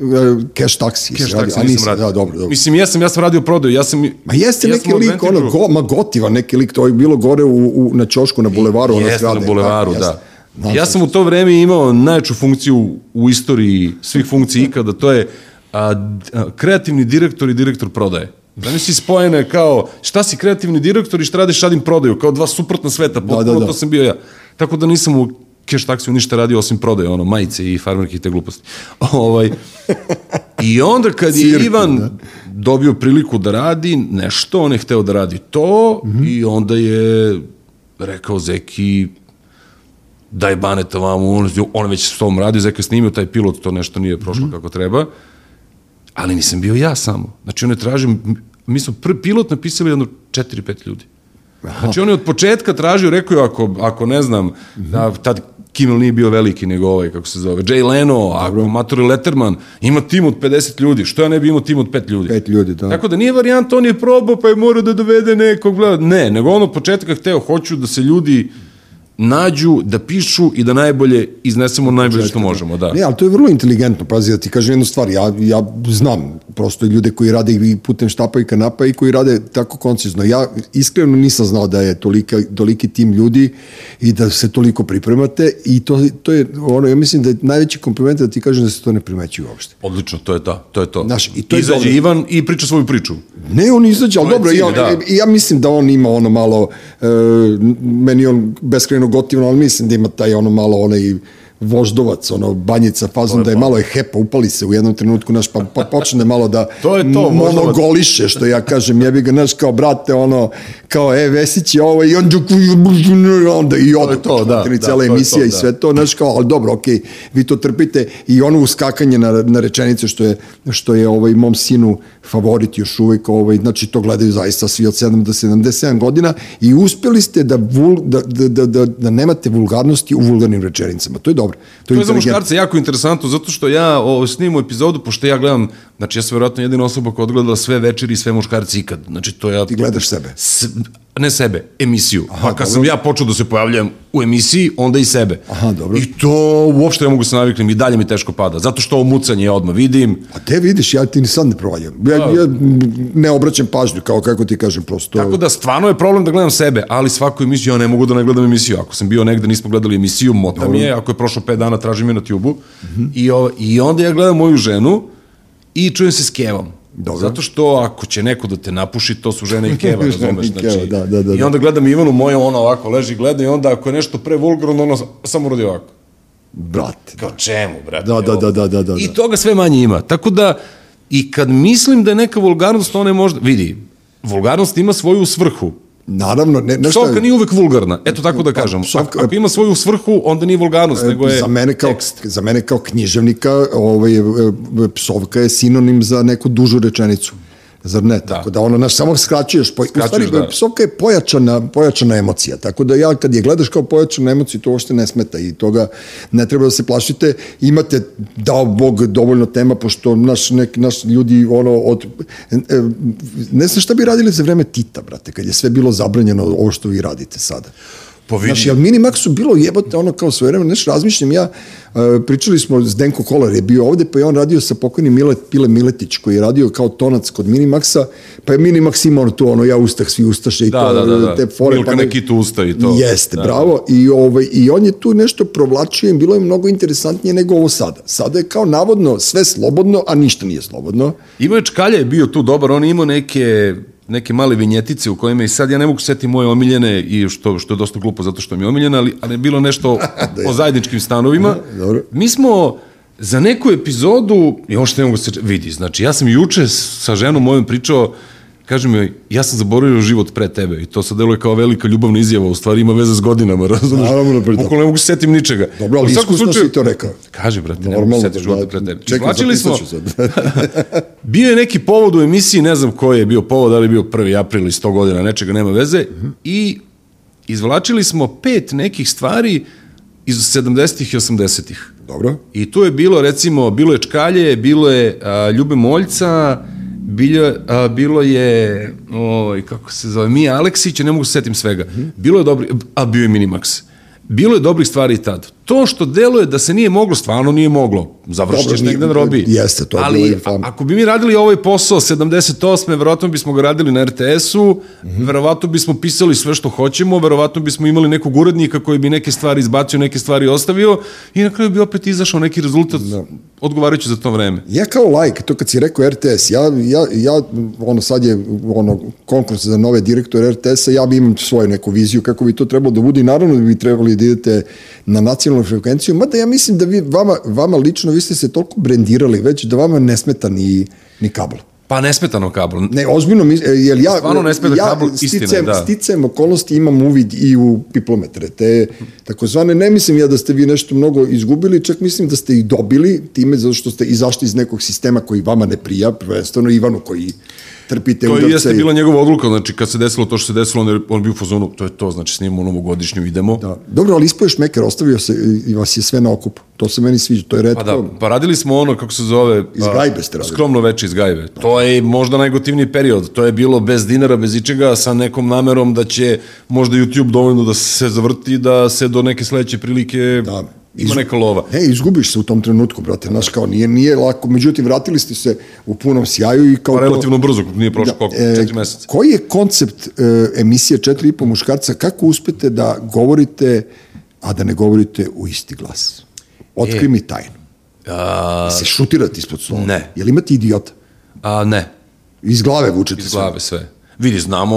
Cash taksi. Cash taksi nisam nisi- radio. Da, dobro, dobro. Mislim, jesam, ja sam radio prodaju, ja sam... Ma jeste ja neki lik, ono, go, ma gotivan neki lik, to je bilo gore u, u, na Ćošku, na bulevaru. ona Jeste zgrada, na bulevaru, da. Znam Ja se. sam u to vreme imao najjaču funkciju u istoriji svih funkcija ikada, to je a, a, kreativni direktor i direktor prodaje. Zamisli spojene kao šta si kreativni direktor i šta radiš radim prodaju, kao dva suprotna sveta, potpuno da, da. to sam bio ja. Tako da nisam u cash taksiju ništa radio osim prodaje, ono, majice i farmerke i te gluposti. ovaj, I onda kad je Cirkus, Ivan da. dobio priliku da radi nešto, on je hteo da radi to Mhm. i onda je rekao Zeki, daj Baneta vamo, on, on je već s tom radio, Zeka je snimio taj pilot, to nešto nije prošlo Mhm. kako treba, ali nisam bio ja samo. Znači on je tražio, mi smo prvi pilot napisali jedno 4-5 ljudi. Znači on je od početka tražio, rekao je, ako, ako ne znam, da, tad Kimmel nije bio veliki, nego ovaj, kako se zove, Jay Leno, ako Maturi Letterman, ima tim od 50 ljudi, što ja ne bi imao tim od 5 ljudi? Pet ljudi, da. Tako da nije varijanta, on je probao, pa je morao da dovede nekog, bla, ne, nego ono od početka hteo, hoću da se ljudi nađu, da pišu i da najbolje iznesemo najbolje što možemo, da. Ne, ali to je vrlo inteligentno, pazi, da ti kažem jednu stvar, ja, ja znam prosto ljude koji rade i putem štapa i kanapa i koji rade tako koncizno. Ja iskreno nisam znao da je tolika, toliki tim ljudi i da se toliko pripremate i to, to je, ono, ja mislim da je najveći kompliment da ti kažem da se to ne primećuje uopšte. Odlično, to je to, to je to. Znaš, i to je Izađe dobro. Ivan i priča svoju priču. Ne, on izađe, ali dobro, cilj, ja, da. ja mislim da on ima ono malo, e, meni on beskrajno gotivno, ali mislim da ima taj ono malo onaj voždovac, ono, banjica, fazon, da je malo je hepa, upali se u jednom trenutku, naš, pa, pa počne malo da To je to, monogoliše, što ja kažem, jebi ga, naš, kao, brate, ono, kao, e, Vesić je ovo, i on, onda, i od, je to, da, da, to je emisija to, i da. sve to, znaš, kao, ali dobro, okej, vi to trpite, i ono uskakanje na, na rečenice, što je, što je ovaj, mom sinu favorit još uvek, ovaj, znači, to gledaju zaista svi od 7 do 77 godina, i uspeli ste da, vul, da, da, da, da, da nemate vulgarnosti u vulgarnim rečenicama, to je dobro. To je za muškarce jako interesantno, zato što ja o, snimam epizodu, pošto ja gledam, znači ja sam vjerojatno jedina osoba koja odgledala sve večeri i sve muškarci ikad. Znači to ja... Ti gledaš sebe. S, ne sebe, emisiju. Aha, pa kad sam ja počeo da se pojavljam u emisiji, onda i sebe. Aha, dobro. I to uopšte ne mogu se naviknem i dalje mi teško pada. Zato što ovo mucanje ja odmah vidim. A te vidiš, ja ti ni sad ne provaljam. Ja, ja ne obraćam pažnju, kao kako ti kažem, prosto. Tako da stvarno je problem da gledam sebe, ali svaku emisiju ja ne mogu da ne gledam emisiju. Ako sam bio negde, nismo gledali emisiju, mota mi je, ako je prošlo 5 dana, traži me na tubu. I, o, I onda ja gledam moju ženu i čujem se s kevom. Dobro. Zato što ako će neko da te napuši, to su žene i keva, razumeš? i Znači, da, da, da, I da. onda gledam Ivanu moju, ona ovako leži i gleda i onda ako je nešto pre vulgarno, ona samo radi ovako. Brate. Kao čemu, brate? Da, da, da, da, da, da. I toga sve manje ima. Tako da, i kad mislim da je neka vulgarnost, ona je možda, vidi, vulgarnost ima svoju svrhu. Naravno, ne, nešto Psovka nije uvek vulgarna, eto tako da kažem. psovka- Ako, ima svoju svrhu, onda nije vulgarnost, nego je za mene kao tekst. za mene kao književnika ovaj e, e, psovka je sinonim za neku dužu rečenicu zar ne? Tako da ono naš samo skraćuješ. Po, u stvari, da. psovka je pojačana, pojačana emocija. Tako da ja kad je gledaš kao pojačanu emociju, to uopšte ne smeta i toga ne treba da se plašite. Imate, dao Bog, dovoljno tema, pošto naš, nek, naš ljudi, ono, od, e, ne znam šta bi radili za vreme Tita, brate, kad je sve bilo zabranjeno ovo što vi radite sada. Pa vidi. Znaš, jel Minimaxu bilo jebote ono kao svoje vreme, nešto razmišljam ja, uh, pričali smo, Zdenko Kolar je bio ovde, pa je on radio sa pokojnim Mile, Pile Miletić, koji je radio kao tonac kod Minimaxa, pa je Minimax imao tu ono, ja ustah, svi ustaše i Da, to, da, da, da. te fore. Milka pa ne- neki tu usta i to. Jeste, Da, bravo. I, ovaj, I on je tu nešto provlačio i bilo je mnogo interesantnije nego ovo sada. Sada je kao navodno sve slobodno, a ništa nije slobodno. Je Čkalja je bio tu dobar, on je imao neke neke male vinjetice u kojima i sad ja ne mogu setiti moje omiljene i što što je dosta glupo zato što mi je omiljena, ali, ali je bilo nešto o zajedničkim stanovima. dobro. Mi smo za neku epizodu, što ne mogu se vidi, znači ja sam juče sa ženom mojom pričao Kaže mi, ja sam zaboravio život pre tebe i to sad deluje kao velika ljubavna izjava, u stvari ima veze s godinama, razumiješ? Naravno, pre- Bukvalno ne mogu se setim ničega. Dobro, ali iskusno si to rekao. Kaže, brate, ne mogu se setiti života pre tebe. Čekaj, Izvlačili smo, bio je neki povod u emisiji, ne znam koji je bio povod, da li je bio 1. april i 100 godina, nečega nema veze, i izvlačili smo pet nekih stvari iz 70-ih i 80-ih. Dobro. I tu je bilo, recimo, bilo je Čkalje, bilo je a, Ljube Moljca, bilo, a, bilo je, oj, kako se zove, Mija Aleksić, ne mogu se setim svega. Bilo je dobri, a bio je Minimax. Bilo je dobrih stvari i tad. To što deluje da se nije moglo, stvarno nije moglo. Završit Dobro, ćeš nije- negde na robi. jeste, to je Ali, bilo ako bi mi radili ovaj posao 78. verovatno bismo ga radili na RTS-u, verovatno bismo pisali sve što hoćemo, verovatno bismo imali nekog urednika koji bi neke stvari izbacio, neke stvari ostavio i na kraju bi opet izašao neki rezultat odgovarajući za to vreme. Ja kao like, to kad si rekao RTS, ja, ja, ja ono sad je ono, konkurs za nove direktore RTS-a, ja bi imam svoju neku viziju kako bi to trebalo da bude i naravno da bi trebali da idete na nacionalnu frekvenciju, mada ja mislim da vi, vama, vama lično, vi ste se toliko brendirali već da vama ne smeta ni, ni kabel. Pa nesmetano kablo. Ne, ozbiljno, mi- e, jer ja, Stvarno ne smeta ja kabel, istina je, sticam, da. sticam okolnosti imam uvid i u piplometre, te takozvane, ne mislim ja da ste vi nešto mnogo izgubili, čak mislim da ste ih dobili time zato što ste izašli iz nekog sistema koji vama ne prija, prvenstveno Ivanu koji trpite to udarce. i jeste i- bila njegova odluka, znači kad se desilo to što se desilo, on, je, on bio u fazonu, to je to, znači snimamo novogodišnju, idemo. Da. Dobro, ali ispoješ Meker, ostavio se i vas je sve na okupu. To se meni sviđa, to je redko. Pa da, pa radili smo ono, kako se zove... Iz a, gajbe ste radili. Skromno veče iz gajbe. To je možda najgotivniji period. To je bilo bez dinara, bez ičega, sa nekom namerom da će možda YouTube dovoljno da se zavrti, da se do neke sledeće prilike Da. ima neka lova. Ne, izgubiš se u tom trenutku, brate, znaš, kao nije, nije lako, međutim, vratili ste se u punom sjaju i kao Pa to- relativno brzo, nije prošlo koliko, e, četiri meseca. Koji je koncept e, emisije Četiri i po muškarca, kako uspete da govorite, a da ne govorite u isti glas? Otkri E. mi tajnu. A, Se šutirate ispod stola? Ne. Jel imate idiota? A ne, Iz glave vučete iz glave sve. Vidi, znamo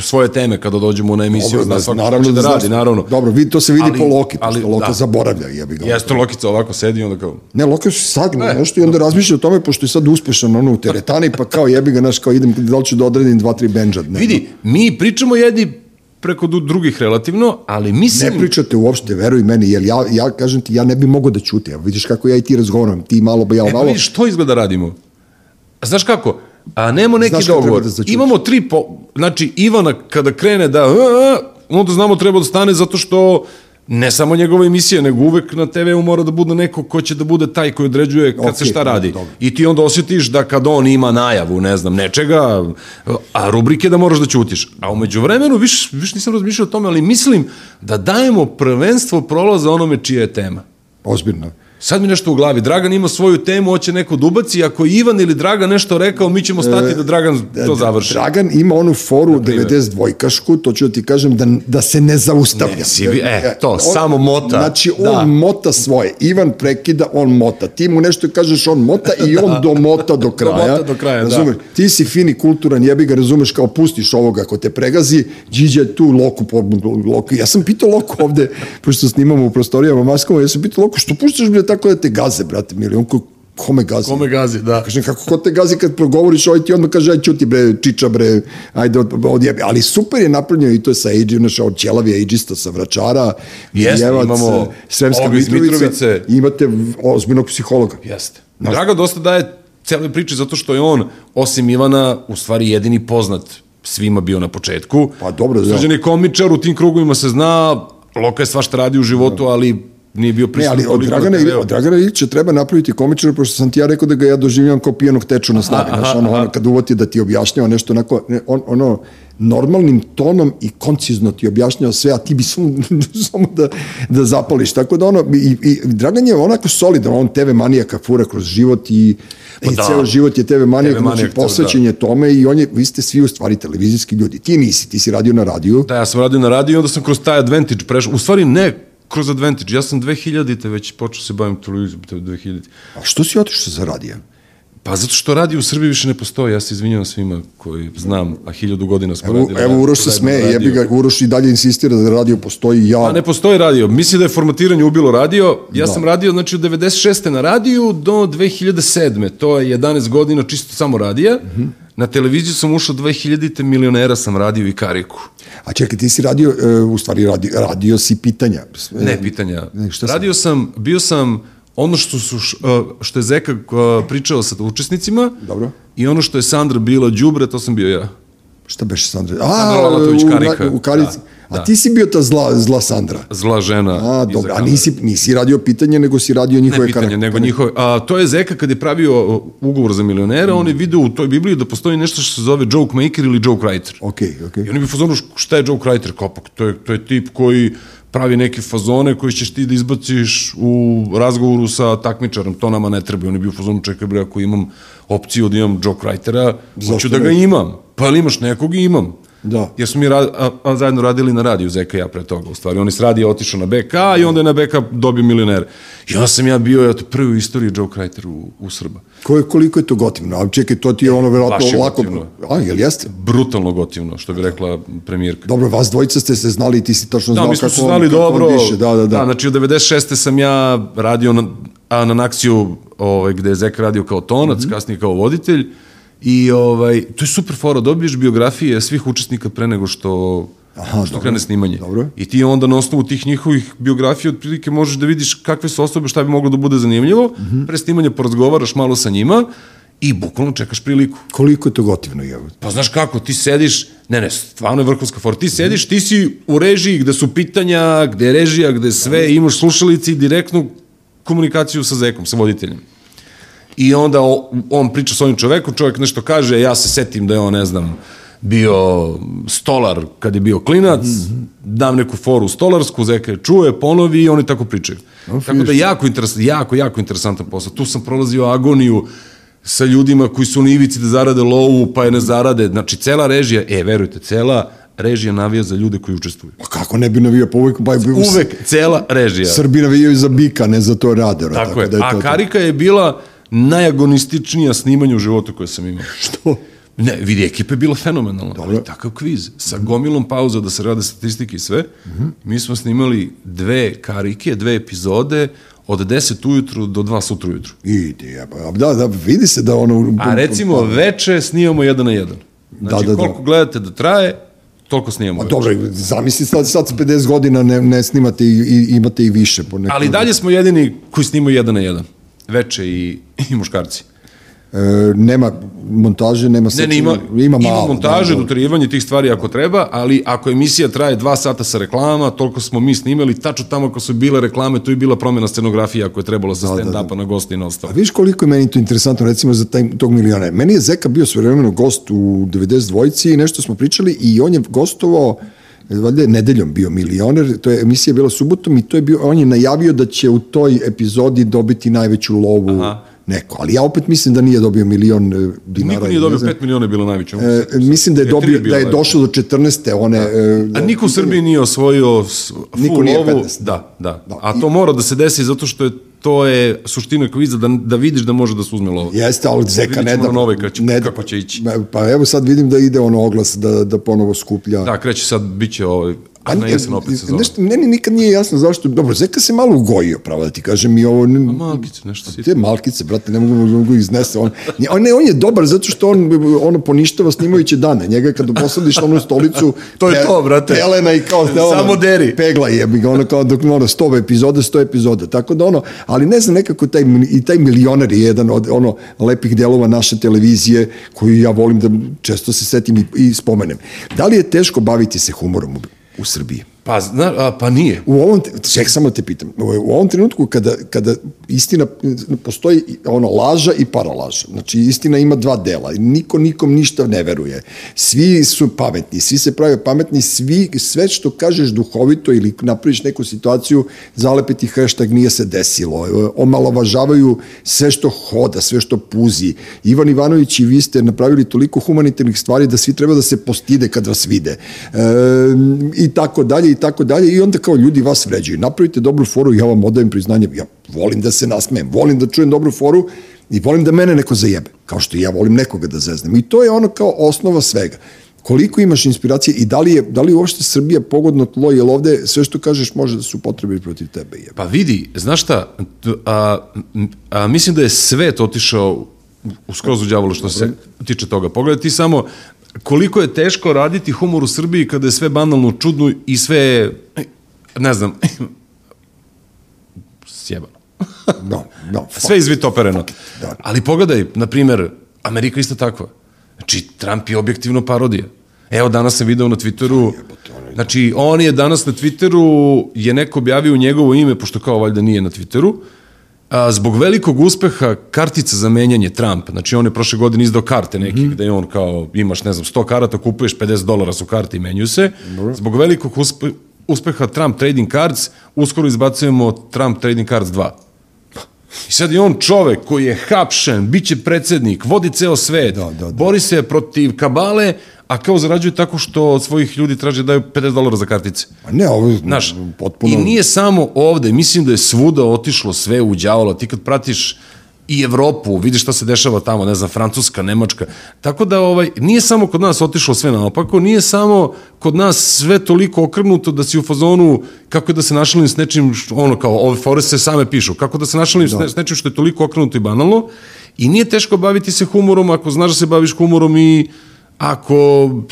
svoje teme kada dođemo na emisiju, Dobro, zna da, naravno da znaš- radi, naravno. Dobro, vidi, to se vidi Ali- po Loki, ali, Loka da. zaboravlja, jebi ga. Jeste Lokica ovako sedi i onda kao, Ne, Loka se sagne E, nešto i onda razmišlja o tome, pošto je sad uspešan ono u teretani, pa kao jebi ga, znaš, kao idem, da li ću da odredim dva, tri benđa. Ne, vidi, mi pričamo jedni preko drugih relativno, ali mislim... Ne pričate uopšte, veruj meni, jer ja, ja kažem ti, ja ne bi mogao da ćuti. Evo, vidiš kako ja i ti razgovaram, ti malo, ba ja E, pa malo. vidiš, što izgleda radimo? Znaš kako? A nemo neki dogovor. da? Imamo tri, po, znači Ivana kada krene da, onda znamo treba da stane zato što ne samo njegova emisija, nego uvek na TV-u mora da bude neko ko će da bude taj koji određuje kad se Okej, šta radi. dobro. I ti onda osjetiš da kad on ima najavu, ne znam, nečega, a rubrike da moraš da ćutiš. A umeđu vremenu, viš, viš nisam razmišljao o tome, ali mislim da dajemo prvenstvo prolaza onome čija je tema. Ozbiljno. Sad mi nešto u glavi. Dragan ima svoju temu, hoće neko da ubaci. Ako je Ivan ili Dragan nešto rekao, mi ćemo stati da Dragan to završi. Dragan ima onu foru 92-kašku, to ću da ti kažem, da, da se ne zaustavlja. Ne, si e, to, samo mota. Znači, on Da. mota svoje. Ivan prekida, on mota. Ti mu nešto kažeš, on mota i on domota do kraja. Domota do kraja, da. razumeš? Ti si fini, kulturan, jebi ga, razumeš, kao pustiš ovoga ako te pregazi, Điđe je tu, Loku, Loku. Ja sam pitao Loku ovde, pošto snimamo u prostorijama maskama, ja sam pitao Loku, što puštaš bre tako da te gaze, brate, mili? On ko, kome gazi? Kome gazi, da. Kažem, kako ko te gazi kad progovoriš, ovaj ti odmah kaže, aj ćuti bre, čiča bre, ajde od, odjebi. Ali super je napravljeno i to je sa Age, znaš, od ćelavi ageista sa Vračara, Jeste, Jevac, imamo Sremska Mitrovica, Mitrovice. imate ozbiljnog psihologa. Jeste. Draga dosta daje cele priče zato što je on, osim Ivana, u stvari jedini poznat svima bio na početku. Pa dobro, da. Srđan je komičar, u tim krugovima se zna, Loka je svašta radi u životu, ali nije bio Ne, prisutan. ali od Dragana, TV-u. od Dragana Ilića treba napraviti komičara, pošto sam ti ja rekao da ga ja doživljam kao pijanog teču na snabi. Znaš, ono, ono, kad uvoti da ti objašnjava nešto onako, ne, on, ono, normalnim tonom i koncizno ti objašnjava sve, a ti bi samo, samo da, da zapališ. Tako da ono, i, i Dragan je onako solidan, on TV manijaka fura kroz život i, i da. ceo život je TV manijak, TV znači manijak, to, posvećen je tome i on je, vi ste svi u stvari televizijski ljudi. Ti nisi, ti si radio na radiju. Da, ja sam radio na radiju i onda sam kroz taj Advantage prešao. U stvari ne kroz Advantage, ja sam 2000-te već počeo se bavim televizijom, te 2000 A što si otišao za radija? Pa zato što radio u Srbiji više ne postoji, ja se izvinjavam svima koji znam, a hiljadu godina smo Evo, radili. evo Uroš se smeje, radio. jebi ga, Uroš i dalje insistira da radio postoji ja. Pa ne postoji radio. Mislim da je formatiranje ubilo radio. Ja sam radio znači od 96. na radiju do 2007. To je 11 godina čisto samo radija. Na televiziju sam ušao 2000. milionera sam radio i kariku. A čekaj, ti si radio, e, u stvari radio, radio si pitanja. E, Ne, pitanja. Ne, šta sam? radio sam, bio sam ono što, su, uh, što je Zeka pričao sa učesnicima Dobro. i ono što je Sandra bila đubre, to sam bio ja. Šta beš Sandra? Sandra A, Lalatović u, Karika. u Karici. Da, A da. ti si bio ta zla, zla Sandra. Zla žena. A, dobro, a nisi, nisi radio pitanje, nego si radio njihove Ne pitanje, karaktere. nego njihove. A, to je Zeka kad je pravio ugovor za milionera, on je video u toj Bibliji da postoji nešto što se zove joke maker ili joke writer. Okej, okej. I oni bi fazonu, šta je joke writer? Kao, pa, to, je, to je tip koji pravi neke fazone koji ćeš ti da izbaciš u razgovoru sa takmičarom, to nama ne treba. I oni bi u fazonu, čekaj bre, ako imam opciju da imam joke writera, hoću da ga imam. Pa ali imaš nekog i imam. Da. Jer smo mi ra a, a, zajedno radili na radiju Zeka i ja pre toga. U stvari, on je s radija otišao na BK i onda je na BK dobio milioner. I onda sam ja bio eto, prvi u istoriji joke writer u, u Srba. Ko je, koliko je to gotivno? A čekaj, to ti je ono verovatno je lako... gotivno. A, jel jeste? Brutalno gotivno, što bi rekla premijerka. Dobro, vas dvojica ste se znali i ti si tačno Da, znao kako on- znali kako on dobro. diše. Da, da, da. da. znači, od 96. sam ja radio na, a, na Naksiju, ovaj, gde je Zek radio kao tonac, Mhm. kasnije kao voditelj. I ovaj, to je super fora, dobiješ biografije svih učesnika pre nego što, Aha, što dobro. krene snimanje. Dobro. I ti onda na osnovu tih njihovih biografija otprilike možeš da vidiš kakve su osobe, šta bi moglo da bude zanimljivo. Mhm. Pre snimanja porazgovaraš malo sa njima i bukvalno čekaš priliku. Koliko je to gotivno, je? Pa znaš kako, ti sediš, ne ne, stvarno je vrhunska fora, ti sediš, ti si u režiji gde su pitanja, gde je režija, gde sve, imaš slušalici i direktnu komunikaciju sa zekom, sa voditeljem. I onda on priča s ovim čovekom, čovek nešto kaže, ja se setim da je on, ne znam, bio stolar kad je bio klinac, dam neku foru stolarsku, zeka je čuje, ponovi i oni tako pričaju. Tako da jako, interes, jako, jako interesantan posao. Tu sam prolazio agoniju sa ljudima koji su na ivici da zarade lovu, pa je ne zarade. Znači, cela režija, e, verujte, cela režija navija za ljude koji učestvuju. Pa kako ne bi navio po uvek, pa je Uvek cela režija. Srbi navijaju za bika, ne za to radero. Tako je. da je A to, Karika je bila najagonističnija snimanja u životu koje sam imao. Što? Ne, vidi, ekipa je bila fenomenalna. Ali takav kviz. Sa gomilom pauza da se rade statistike i sve. Mi smo snimali dve karike, dve epizode od 10 ujutru do 2 sutra ujutru. Idi, jeba. Da, da, vidi se da ono... A recimo veče snimamo jedan na jedan. Znači, Da, da, da. koliko gledate da traje, toliko snimamo. veče. Dobro, zamisli sad, sad s 50 godina ne, ne snimate i, i imate i više. Po nekom, Ali dalje smo jedini koji snimaju jedan na jedan. Veče i, i muškarci. E, nema montaže, nema Ne, sečenja. ne, ima, ima, malo, montaže, da, da. doterivanje tih stvari ako treba, ali ako emisija traje dva sata sa reklama, toliko smo mi snimali, tačno tamo ako su bile reklame, to je bila promjena scenografije ako je trebalo sa stand-upa na gosti i na A viš koliko je meni to interesantno, recimo, za taj, tog milionera. Meni je Zeka bio svojevremeno gost u 92-ci i nešto smo pričali i on je gostovao valjda je nedeljom bio milioner, to je emisija bila subotom i to je bio, on je najavio da će u toj epizodi dobiti najveću lovu Aha. Neko, ali ja opet mislim da nije dobio milion e, dinara. Niko nije dobio ne znam. 5 miliona je bilo najveće. E, mislim da je, dobio, bilo da je došlo do 14. one... e, A niko u Srbiji nije osvojio Niko nije lovu. 15. Da, da, Da. A to mora da se desi zato što je to je suština kviza da, da vidiš da može da se uzme lovo. Jeste, ali Zeka Vidjet ne da... na nove kako će- ne da- kako će ići. Pa evo sad vidim da ide ono oglas da, da ponovo skuplja. Da, kreće sad, bit će ovaj, a na jesen opet se zove. Nešto, meni nikad nije jasno zašto, dobro, Zeka se malo ugojio, pravo da ti kažem, i ovo... Malkice, nešto si. Te malkice, brate, ne mogu, ne mogu iznese. On, on, ne, on je dobar zato što on ono poništava snimajuće dane. Njega kad posadiš onu stolicu... To je pe- to, brate. Pelena i kao... da, Samo deri. Pegla je, bi ga ono kao dok ono, 100 epizode, 100 epizode. Tako da ono, ali ne znam, nekako taj, i taj milioner je jedan od ono lepih delova naše televizije koju ja volim da često se setim i, i spomenem. Da li je teško baviti se humorom u, Srbiji? Pa, zna, a, pa nije. U ovom, ček, samo te pitam, u ovom trenutku kada, kada istina, postoji ono laža i paralaža, znači istina ima dva dela, niko nikom ništa ne veruje, svi su pametni, svi se prave pametni, svi, sve što kažeš duhovito ili napraviš neku situaciju, zalepiti hashtag nije se desilo, omalovažavaju sve što hoda, sve što puzi. Ivan Ivanović i vi ste napravili toliko humanitarnih stvari da svi treba da se postide kad vas vide. E, I tako dalje, tako dalje. I onda kao ljudi vas vređaju. Napravite dobru foru, ja vam odajem priznanje. Ja volim da se nasmejem, volim da čujem dobru foru i volim da mene neko zajebe. Kao što i ja volim nekoga da zeznem. I to je ono kao osnova svega. Koliko imaš inspiracije i da li je, da li uopšte Srbija pogodno tlo, jer ovde sve što kažeš može da se upotrebi protiv tebe. Jebe. Pa vidi, znaš šta, a, a, mislim da je svet otišao u skroz u đavolu što se tiče toga. Pogledaj ti samo koliko je teško raditi humor u Srbiji kada je sve banalno čudno i sve, ne znam, sjebano. No, no, Sve izvitopereno. Da. Ali pogledaj, na primer, Amerika isto takva. Znači, Trump je objektivno parodija. Evo, danas sam video na Twitteru, znači, on je danas na Twitteru, je neko objavio njegovo ime, pošto kao valjda nije na Twitteru, a, zbog velikog uspeha kartica za menjanje Trump, znači on je prošle godine izdao karte neki, mm gde je on kao, imaš, ne znam, 100 karata, kupuješ 50 dolara su karte i menjuju se, zbog velikog uspe, uspeha Trump Trading Cards, uskoro izbacujemo Trump Trading Cards 2. I sad je on čovek koji je hapšen, bit će predsednik, vodi ceo svet, Da, da, da. bori se protiv kabale, a kao zarađuje tako što od svojih ljudi traže da daju 50 dolara za kartice. A ne, ovo je Znaš, potpuno... i nije samo ovde, mislim da je svuda otišlo sve u đavola, ti kad pratiš i Evropu, vidiš šta se dešava tamo, ne znam, Francuska, Nemačka, tako da ovaj, nije samo kod nas otišlo sve naopako, nije samo kod nas sve toliko okrnuto da si u fazonu kako da se našalim s nečim, ono kao, ove fore se same pišu, kako da se našalim da. s nečim što je toliko okrenuto i banalno i nije teško baviti se humorom ako znaš da se baviš humorom i ako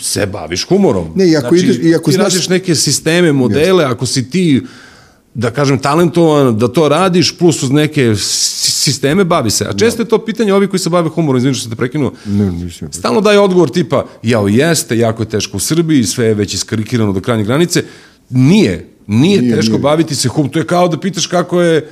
se baviš humorom. Ne, i ako ideš- i ako ti znaš- radiš neke sisteme, modele, ako si ti da kažem, talentovan, da to radiš, plus uz neke sisteme, bavi se. A često je to pitanje ovi koji se bave humorom, izvinu što sam te prekinuo, Ne, nisam. stalno daje odgovor tipa, jao jeste, jako je teško u Srbiji, sve je već iskarikirano do krajnje granice. Nije, nije, Nije, teško nije. baviti se hum. To je kao da pitaš kako je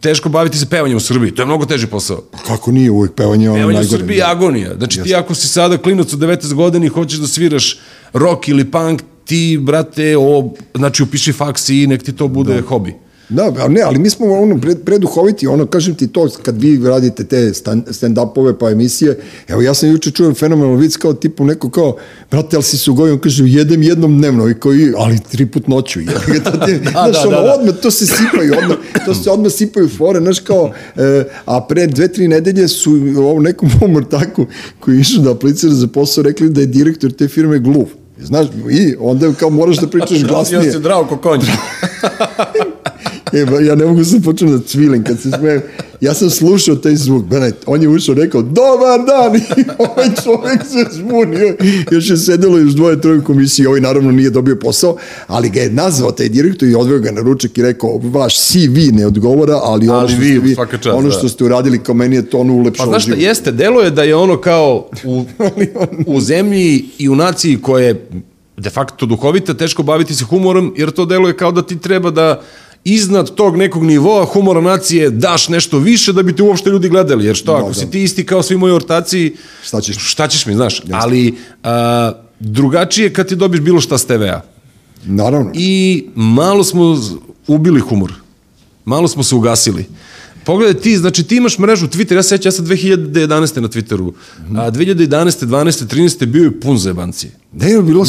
teško baviti se pevanjem u Srbiji. To je mnogo teži posao. Kako nije uvijek pevanje ono Pevanje u. Srbiji je agonija. Znači ti ako si sada klinac od 19 godina i hoćeš da sviraš rock ili punk, ti, brate, o, znači upiši faks i nek ti to bude hobi. Da, ne, ali mi smo ono pred, preduhoviti, ono, kažem ti to, kad vi radite te stan- stand-upove pa emisije, evo ja sam juče čujem fenomenal vic kao tipu neko kao, brate, ali si se ugojio, on kaže, jedem jednom dnevno, i koji, ali tri put noću, je. da, znaš, da, ono, da, da. odmah, to se sipaju, odmah, to se odmah sipaju fore, znaš, kao, e, a pre dve, tri nedelje su ovom nekom mom ortaku koji išao da aplicira za posao, rekli da je direktor te firme gluv. Znaš, i onda kao moraš da pričaš glasnije. Ja se zdravo ko konj. E, ba, ja ne mogu se početi da cvilim kad se smijem. Ja sam slušao taj zvuk, Benet, on je ušao rekao, dobar dan, i ovaj čovjek se zbunio. Još je sedelo još dvoje, troje u komisiji, ovaj naravno nije dobio posao, ali ga je nazvao taj direktor i odveo ga na ručak i rekao, vaš CV ne odgovara, ali ono, Ali što, vi, ste vi, čast, ono da. što ste uradili kao meni je to ono Pa ulepšalo znaš šta, jeste, delo je da je ono kao u, u zemlji i u naciji koja je de facto duhovita, teško baviti se humorom, jer to delo je kao da ti treba da iznad tog nekog nivoa humora nacije daš nešto više da bi te uopšte ljudi gledali, jer što, ako da. si ti isti kao svi moji ortaci, Šta ćeš? šta ćeš mi, znaš, ali a, drugačije kad ti dobiš bilo šta s TV-a. Naravno. I malo smo ubili humor. Malo smo se ugasili. Pogledaj ti, znači ti imaš mrežu Twitter, ja se sećam, ja sam 2011. na Twitteru, a 2011. 12. 13. bio je pun zajebancije. Ne, je bilo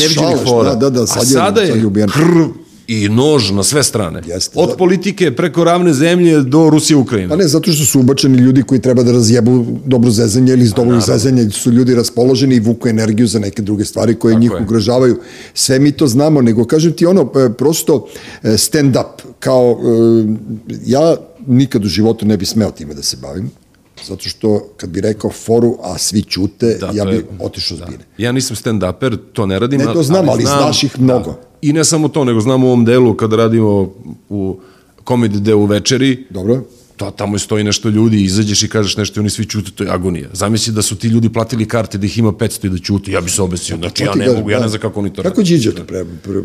fora. da, da, da, sad je, sada je, sad je krv i nož na sve strane. Jeste, Od da. politike preko ravne zemlje do Rusije Ukrajine. Pa ne, zato što su ubačeni ljudi koji treba da razjebu dobro zezanje ili iz dobrog zezanja su ljudi raspoloženi i vuku energiju za neke druge stvari koje Tako njih je. ugrožavaju. Sve mi to znamo, nego kažem ti ono, e, prosto e, stand-up, kao e, ja nikad u životu ne bi smeo time da se bavim, zato što kad bi rekao foru, a svi ćute, Da, ja bi je- otišao zbine. Ja nisam stand-uper, to ne radim. Ne, to znam, ali znaš ih mnogo. Da. I ne samo to, nego znam u ovom delu kada radimo u komedi delu večeri, Dobro? to tamo stoji nešto ljudi, izađeš i kažeš nešto i oni svi ćute, to je agonija. Zamisli da su ti ljudi platili karte da ih ima 500 i da ćute, ja bi se obesio. Znači ja ne kažem, mogu, ja da. ne znam kako oni to Kako rade. Điđe to pre, pre,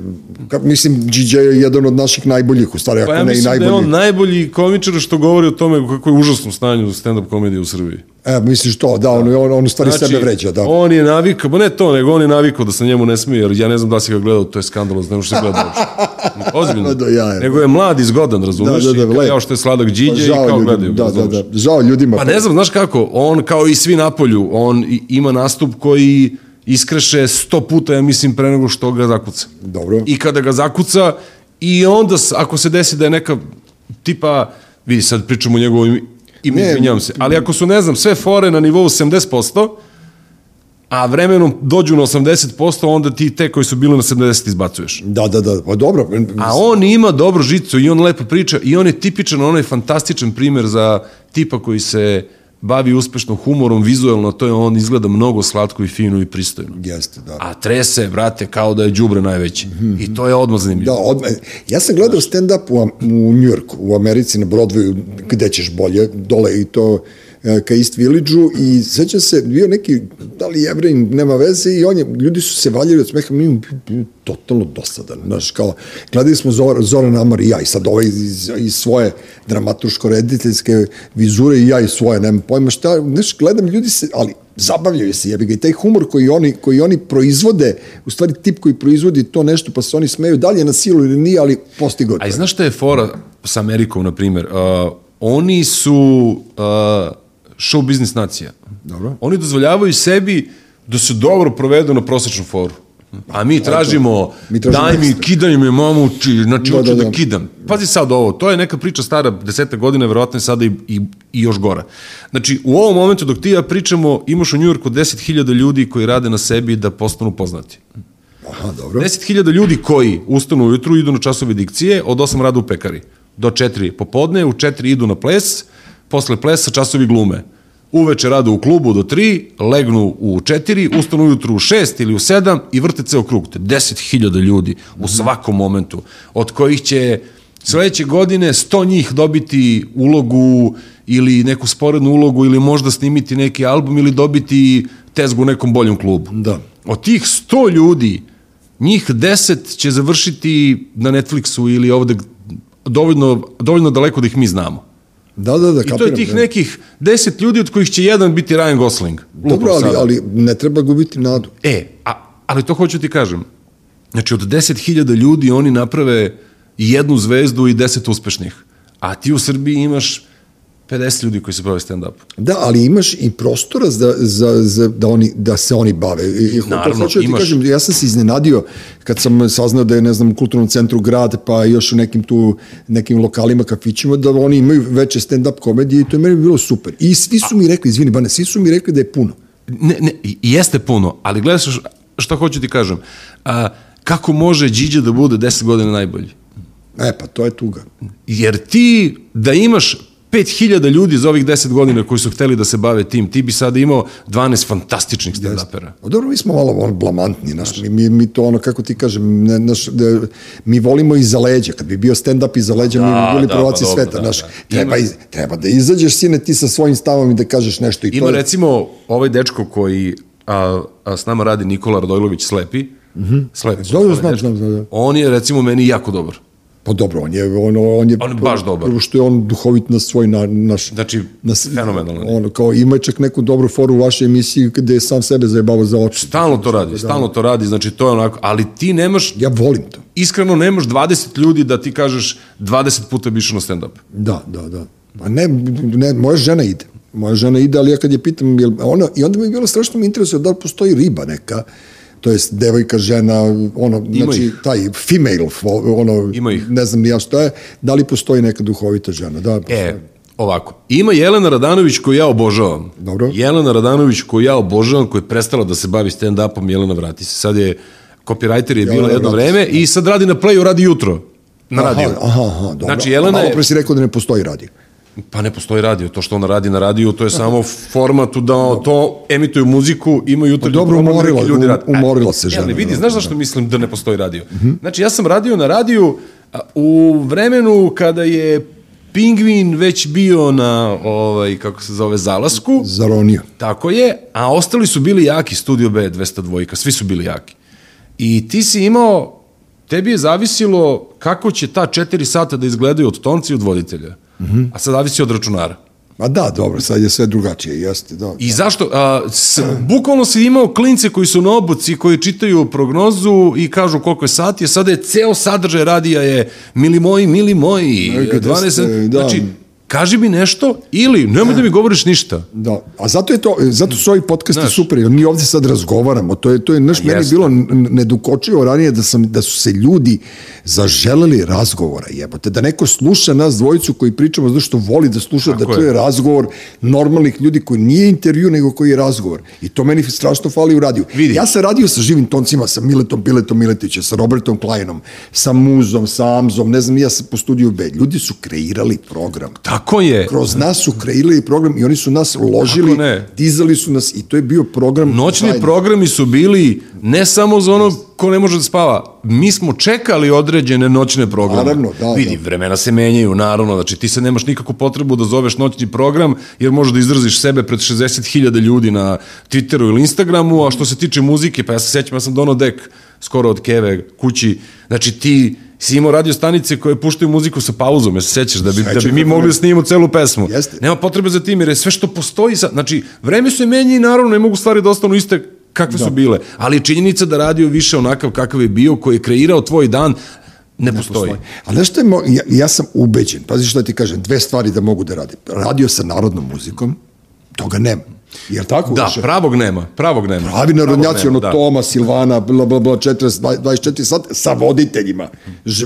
ka, mislim, Điđe je jedan od naših najboljih, u stvari, Pa ako ja ne i mislim da je najbolji. on najbolji komičar što govori o tome kako je u užasnom stanju stand-up komedije u Srbiji. E, misliš to, da, on, on, on u stvari sebe vređa, da. On je navikao, ba ne to, nego on je navikao da se njemu ne smije, jer ja ne znam da si ga gledao, to je skandalozno, ne možeš se gledati uopšte. Ozbiljno. Do jaja. Nego je mlad i zgodan, razumeš? Da, da, da, kao što je sladak Pa Điđe i kao ljudima, gledaju. Da, da, da, žao ljudima. Pa ne znam, znaš kako, on kao i svi napolju, on ima nastup koji iskreše sto puta, ja mislim, pre nego što ga zakuca. Dobro. I kada ga zakuca, i onda, ako se desi da je neka, tipa, vidi, sad pričamo o njegovom ime, Ne. izvinjavam se, ali ako su, ne znam, sve fore na nivou 70%, a vremenom dođu na 80%, onda ti te koji su bili na 70 izbacuješ. Da, da, da, pa dobro. A on ima dobru žicu i on lepo priča i on je tipičan, onaj fantastičan primer za tipa koji se bavi uspešno humorom, vizuelno, to je on izgleda mnogo slatko i fino i pristojno. Jeste, da. A trese, brate, kao da je đubre najveći. I to je odmah zanimljivo. Da, odmah. Ja sam gledao stand-up u, u Njujorku, u Americi, na Broadwayu, gde ćeš bolje, dole i to ka East Village-u i sećam se, bio neki, da li jevrej, nema veze i on je, ljudi su se valjali od smeha, mi je totalno dosadan, znaš, kao, gledali smo Zor, Zoran Amar i ja i sad ovaj iz, iz svoje dramaturško-rediteljske vizure i ja i svoje, nemam pojma šta, znaš, gledam ljudi se, ali zabavljaju se, jebi ga, i taj humor koji oni, koji oni proizvode, u stvari tip koji proizvodi to nešto, pa se oni smeju, da li je na silu ili nije, ali postigao A i to. znaš šta je fora sa Amerikom, na primjer? Uh, oni su uh, show biznis nacija. Dobro. Oni dozvoljavaju sebi da se dobro provedu na prosečnu foru. A mi tražimo, Mi tražimo daj mi, ekstra. kidaj me mamuči, znači Da, hoću da, da, da. kidam. Pazi sad ovo, to je neka priča stara deseta godina, verovatno je sada i, i, i još gora. Znači, u ovom momentu dok ti ja pričamo, imaš u Njujorku 10.000 ljudi koji rade na sebi da postanu poznati. Aha, dobro. 10.000 ljudi koji ustanu ujutru, idu na časove dikcije, od 8 rada u pekari. Do 4 popodne, u 4 idu na ples, posle plesa časovi glume. Uveče rade u klubu do 3, legnu u 4, ustanu ujutru u 6 ili u 7 i vrte ceo krug. To je 10.000 ljudi u svakom momentu, od kojih će sledeće godine 100 njih dobiti ulogu ili neku sporednu ulogu ili možda snimiti neki album ili dobiti tezgu u nekom boljem klubu. Da. Od tih 100 ljudi, njih 10 će završiti na Netflixu ili ovde dovoljno, dovoljno daleko da ih mi znamo. Da, da, da, I to je kapiram, tih da. nekih 10 ljudi od kojih će jedan biti Ryan Gosling. Dobro, ali, sada. ali ne treba gubiti nadu. E, a, ali to hoću ti kažem. Znači, od 10.000 ljudi oni naprave jednu zvezdu i 10 uspešnih. A ti u Srbiji imaš 50 ljudi koji se bave stand-up. Da, ali imaš i prostora za, za, za, da, oni, da se oni bave. I, Naravno, to hoću da ti imaš. kažem, ja sam se iznenadio kad sam saznao da je, ne znam, u kulturnom centru grad, pa još u nekim tu, nekim lokalima, kafićima, da oni imaju veće stand-up komedije i to je meni bilo super. I svi su mi rekli, izvini, Bane, svi su mi rekli da je puno. Ne, ne, jeste puno, ali gledaš šta hoću ti kažem. A, kako može Điđe da bude 10 godina najbolji? E, pa to je tuga. Jer ti da imaš 5000 ljudi za ovih 10 godina koji su hteli da se bave tim, ti bi sada imao 12 fantastičnih stand-upera. Dobro, mi smo malo ono, blamantni, naš, mi, mi, mi to ono, kako ti kažem, ne, naš, da, mi volimo iza leđa, kad bi bio stand-up iza leđa, mi bi bili da, prvaci pa dobro, sveta, da, naš, da. treba, Ima- treba da izađeš, sine, ti sa svojim stavom i da kažeš nešto i Ima to je, recimo ovaj dečko koji a, a s nama radi Nikola Radojlović Slepi. Mm -hmm. Slepi. Znam, ovaj znam, znam, znam, da. On je recimo meni jako dobar. Pa dobro, on je, on, on je, On baš dobar. Prvo što je on duhovit na svoj na, naš... Znači, fenomenalan je. Ono, kao ima čak neku dobru foru u vašoj emisiji gde je sam sebe zajebavao za oči. Stalno to radi, stalno to radi, znači to je onako, ali ti nemaš, Ja volim to. iskreno nemaš 20 ljudi da ti kažeš 20 puta bi išao na stand-up. Da, da, da. Pa ne, ne, moja žena ide. Moja žena ide, ali ja kad je pitam, jel, ona, i onda mi je bilo strašno mi interesuje da li postoji riba neka, to jest devojka, žena, ono, znači, ih. taj female, ono, Ima ih. ne znam ni ja šta je, da li postoji neka duhovita žena, da, E, ovako, ima Jelena Radanović koju ja obožavam. Dobro. Jelena Radanović koju ja obožavam, koja je prestala da se bavi stand-upom, Jelena vrati se. Sad je, copywriter je bila jedno vreme i sad radi na playu, radi jutro. Na radiju. Aha, aha, aha, dobro. Znači, Jelena Malo je- pre si rekao da ne postoji radio. Pa ne postoji radio, to što ona radi na radiju, to je samo formatu da to emituju muziku, imaju jutarnji Pa dobro, program, umorila- neki ljudi rade. um- umorila se E, žena, ali vidi, da, znaš zašto mislim da ne postoji radio? Znači, ja sam radio na radiju u vremenu kada je Pingvin već bio na, ovaj, kako se zove, zalasku, Zaronio. Tako je, a ostali su bili jaki, Studio B, 202, svi su bili jaki. I ti si imao, tebi je zavisilo kako će ta četiri sata da izgledaju od tonca i od voditelja. A sad zavisi od računara. Ma da, dobro, sad je sve drugačije, jeste, da. I zašto? A, s, bukvalno si imao klince koji su na obuci, koji čitaju prognozu i kažu koliko je sati, a sada je ceo sadržaj radija je mili moji, mili moji, E, gde 12, ste, da. znači, kaži mi nešto ili nemoj da mi govoriš ništa. Da, a zato je to, zato su ovi podcasti Znaš. super, jer mi ovde sad razgovaramo, to je, to je, naš, meni jeste. bilo nedukočivo ranije da, sam, da su se ljudi zaželeli razgovora, jebote, da neko sluša nas dvojicu koji pričamo zato što voli da sluša, Tako da to je. razgovor normalnih ljudi koji nije intervju, nego koji je razgovor. I to meni strašno fali u radiju. Vidi. Ja sam radio sa živim toncima, sa Miletom Piletom Miletićem, sa Robertom Kleinom, sa Muzom, sa Amzom, ne znam, ja sam po studiju B. Ljudi su kreirali program Tako je. kroz nas su kreirali program i oni su nas ložili, dizali su nas i to je bio program Noćni zajedno. programi su bili ne samo za onog ko ne može da spava. Mi smo čekali određene noćne programe. Naravno, da, Vidi, da. vremena se menjaju, naravno. Znači, ti sad nemaš nikakvu potrebu da zoveš noćni program, jer možeš da izraziš sebe pred 60.000 ljudi na Twitteru ili Instagramu, a što se tiče muzike, pa ja se sećam, ja sam donao dek skoro od Keve kući. Znači, ti si imao radio stanice koje puštaju muziku sa pauzom, ja se sećaš, da bi, da bi Sećam mi mogli da snimimo celu pesmu. Jeste. Nema potrebe za tim, jer je sve što postoji sad, znači, vreme se menja i naravno ne mogu stvari da ostanu iste kakve su bile, ali je činjenica da radio više onakav kakav je bio, koji je kreirao tvoj dan, ne, postoji. A znaš šta je, mo- ja, ja sam ubeđen, pazi što ti kažem, dve stvari da mogu da radim. Radio sa narodnom muzikom, toga nema. Jer tako? Da, Više? pravog nema, pravog nema. Pravi narodnjaci, ono da. Toma, Silvana, bla, bla, bla, 40, 24 sat, sa voditeljima.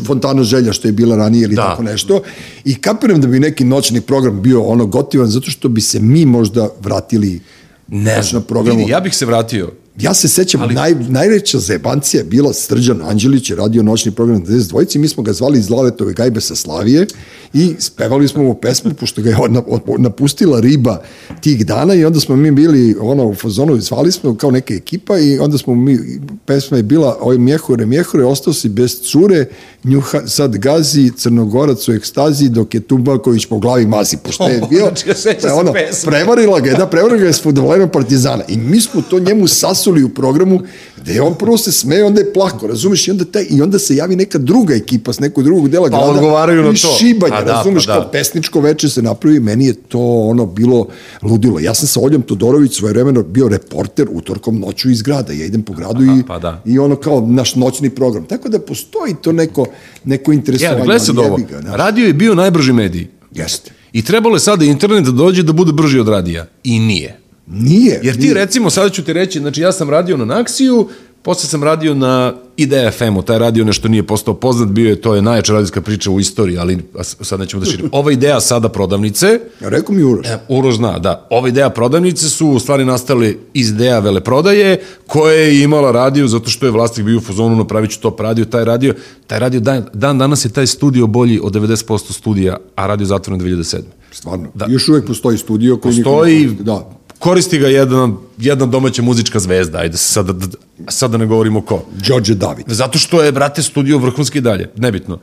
Fontana želja, što je bila ranije ili Da. tako nešto. I kapiram da bi neki noćni program bio ono gotivan, zato što bi se mi možda vratili Ne na programu. vidi, ja bih se vratio. Ja se sećam, Ali... naj, najreća zajebancija je bila Srđan Anđelić, je radio noćni program na 22 mi smo ga zvali iz Laletove gajbe sa Slavije i spevali smo mu pesmu, pošto ga je od, napustila riba tih dana i onda smo mi bili ono, u fazonu, zvali smo kao neka ekipa i onda smo mi, pesma je bila oj mjehure, mjehure, ostao si bez cure, njuha, sad gazi, crnogorac u ekstazi, dok je Tumbaković po glavi mazi, pošto je bio, znači, ono, prevarila ga je, da, prevarila ga je s futbolerom Partizana i mi smo to njemu sasuli u programu, gde je on prvo se smeje, onda je plako, razumeš, i onda, taj, i onda se javi neka druga ekipa s nekog drugog dela pa grada odgovaraju na to. šibanje, da, razumeš, pa da. kao pesničko veče se napravi, meni je to ono bilo ludilo. Ja sam sa Oljom Todorović svoje vremeno bio reporter utorkom noću iz grada. Ja idem po gradu Aha, i, pa da. i ono kao naš noćni program. Tako da postoji to neko, neko interesovanje. Ja, gledaj ali ovo. Radio je bio najbrži medij. Jeste. I trebalo je sada internet da dođe da bude brži od radija. I nije. Nije. Jer ti nije. recimo, sada ću ti reći, znači ja sam radio na Naksiju, posle sam radio na Ideja FM-u, taj radio nešto nije postao poznat, bio je, to je najjača radijska priča u istoriji, ali sad nećemo da širimo. Ova ideja sada prodavnice, Rekao mi Uroš. E, Uroš zna, da. Ova ideja prodavnice su u stvari nastali iz ideja veleprodaje, koje je imala radio zato što je vlasnik bio u fazonu, napravit ću top radio, taj radio, taj radio, dan, dan danas je taj studio bolji od 90% studija, a radio zatvoren 2007. Stvarno. Da. Još uvek postoji studio koji Postoji. Da. Koristi ga jedna, jedna domaća muzička zvezda, ajde sada, da, sada ne govorimo ko. Đorđe David. Zato što je, brate, studio vrhunski dalje, nebitno.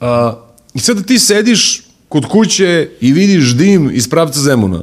A, I sada ti sediš kod kuće i vidiš dim iz pravca Zemuna.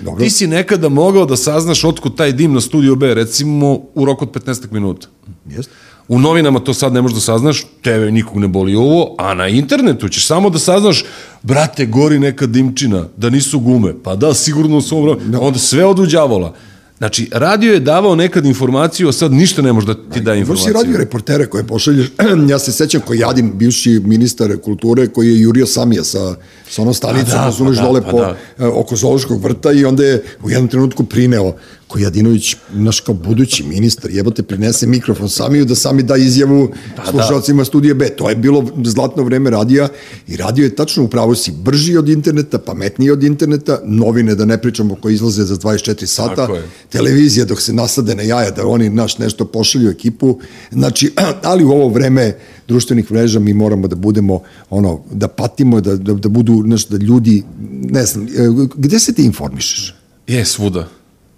Dobro. Ti si nekada mogao da saznaš otkud taj dim na studio B, recimo u roku od 15 minuta. Jeste. U novinama to sad ne možeš da saznaš, tebe nikog ne boli ovo, a na internetu ćeš samo da saznaš, brate, gori neka dimčina, da nisu gume. Pa da, sigurno su ovo, onda sve od đavola. Znači, radio je davao nekad informaciju, a sad ništa ne može da ti da informaciju. radio reportere koje pošalješ. ja se sećam koji Jadin, bivši ministar kulture, koji je jurio Samija sa, sa onom stanicom, Pa da, razumeš, pa da, dole pa po, da. e, oko Zološkog vrta i onda je u jednom trenutku prineo koji Jadinović, naš kao budući ministar, jebote, prinese mikrofon Samiju da sami da izjavu Pa slušalcima studija B. To je bilo zlatno vreme radija i radio je tačno upravo si brži od interneta, pametniji od interneta, novine da ne pričamo koje izlaze za 24 sata, televizija dok se nasade na jaja da oni naš nešto pošalju ekipu. Znači, ali u ovo vreme društvenih mreža mi moramo da budemo ono da patimo da da, da budu nešto da ljudi ne znam e, gde se ti informišeš? Je, svuda.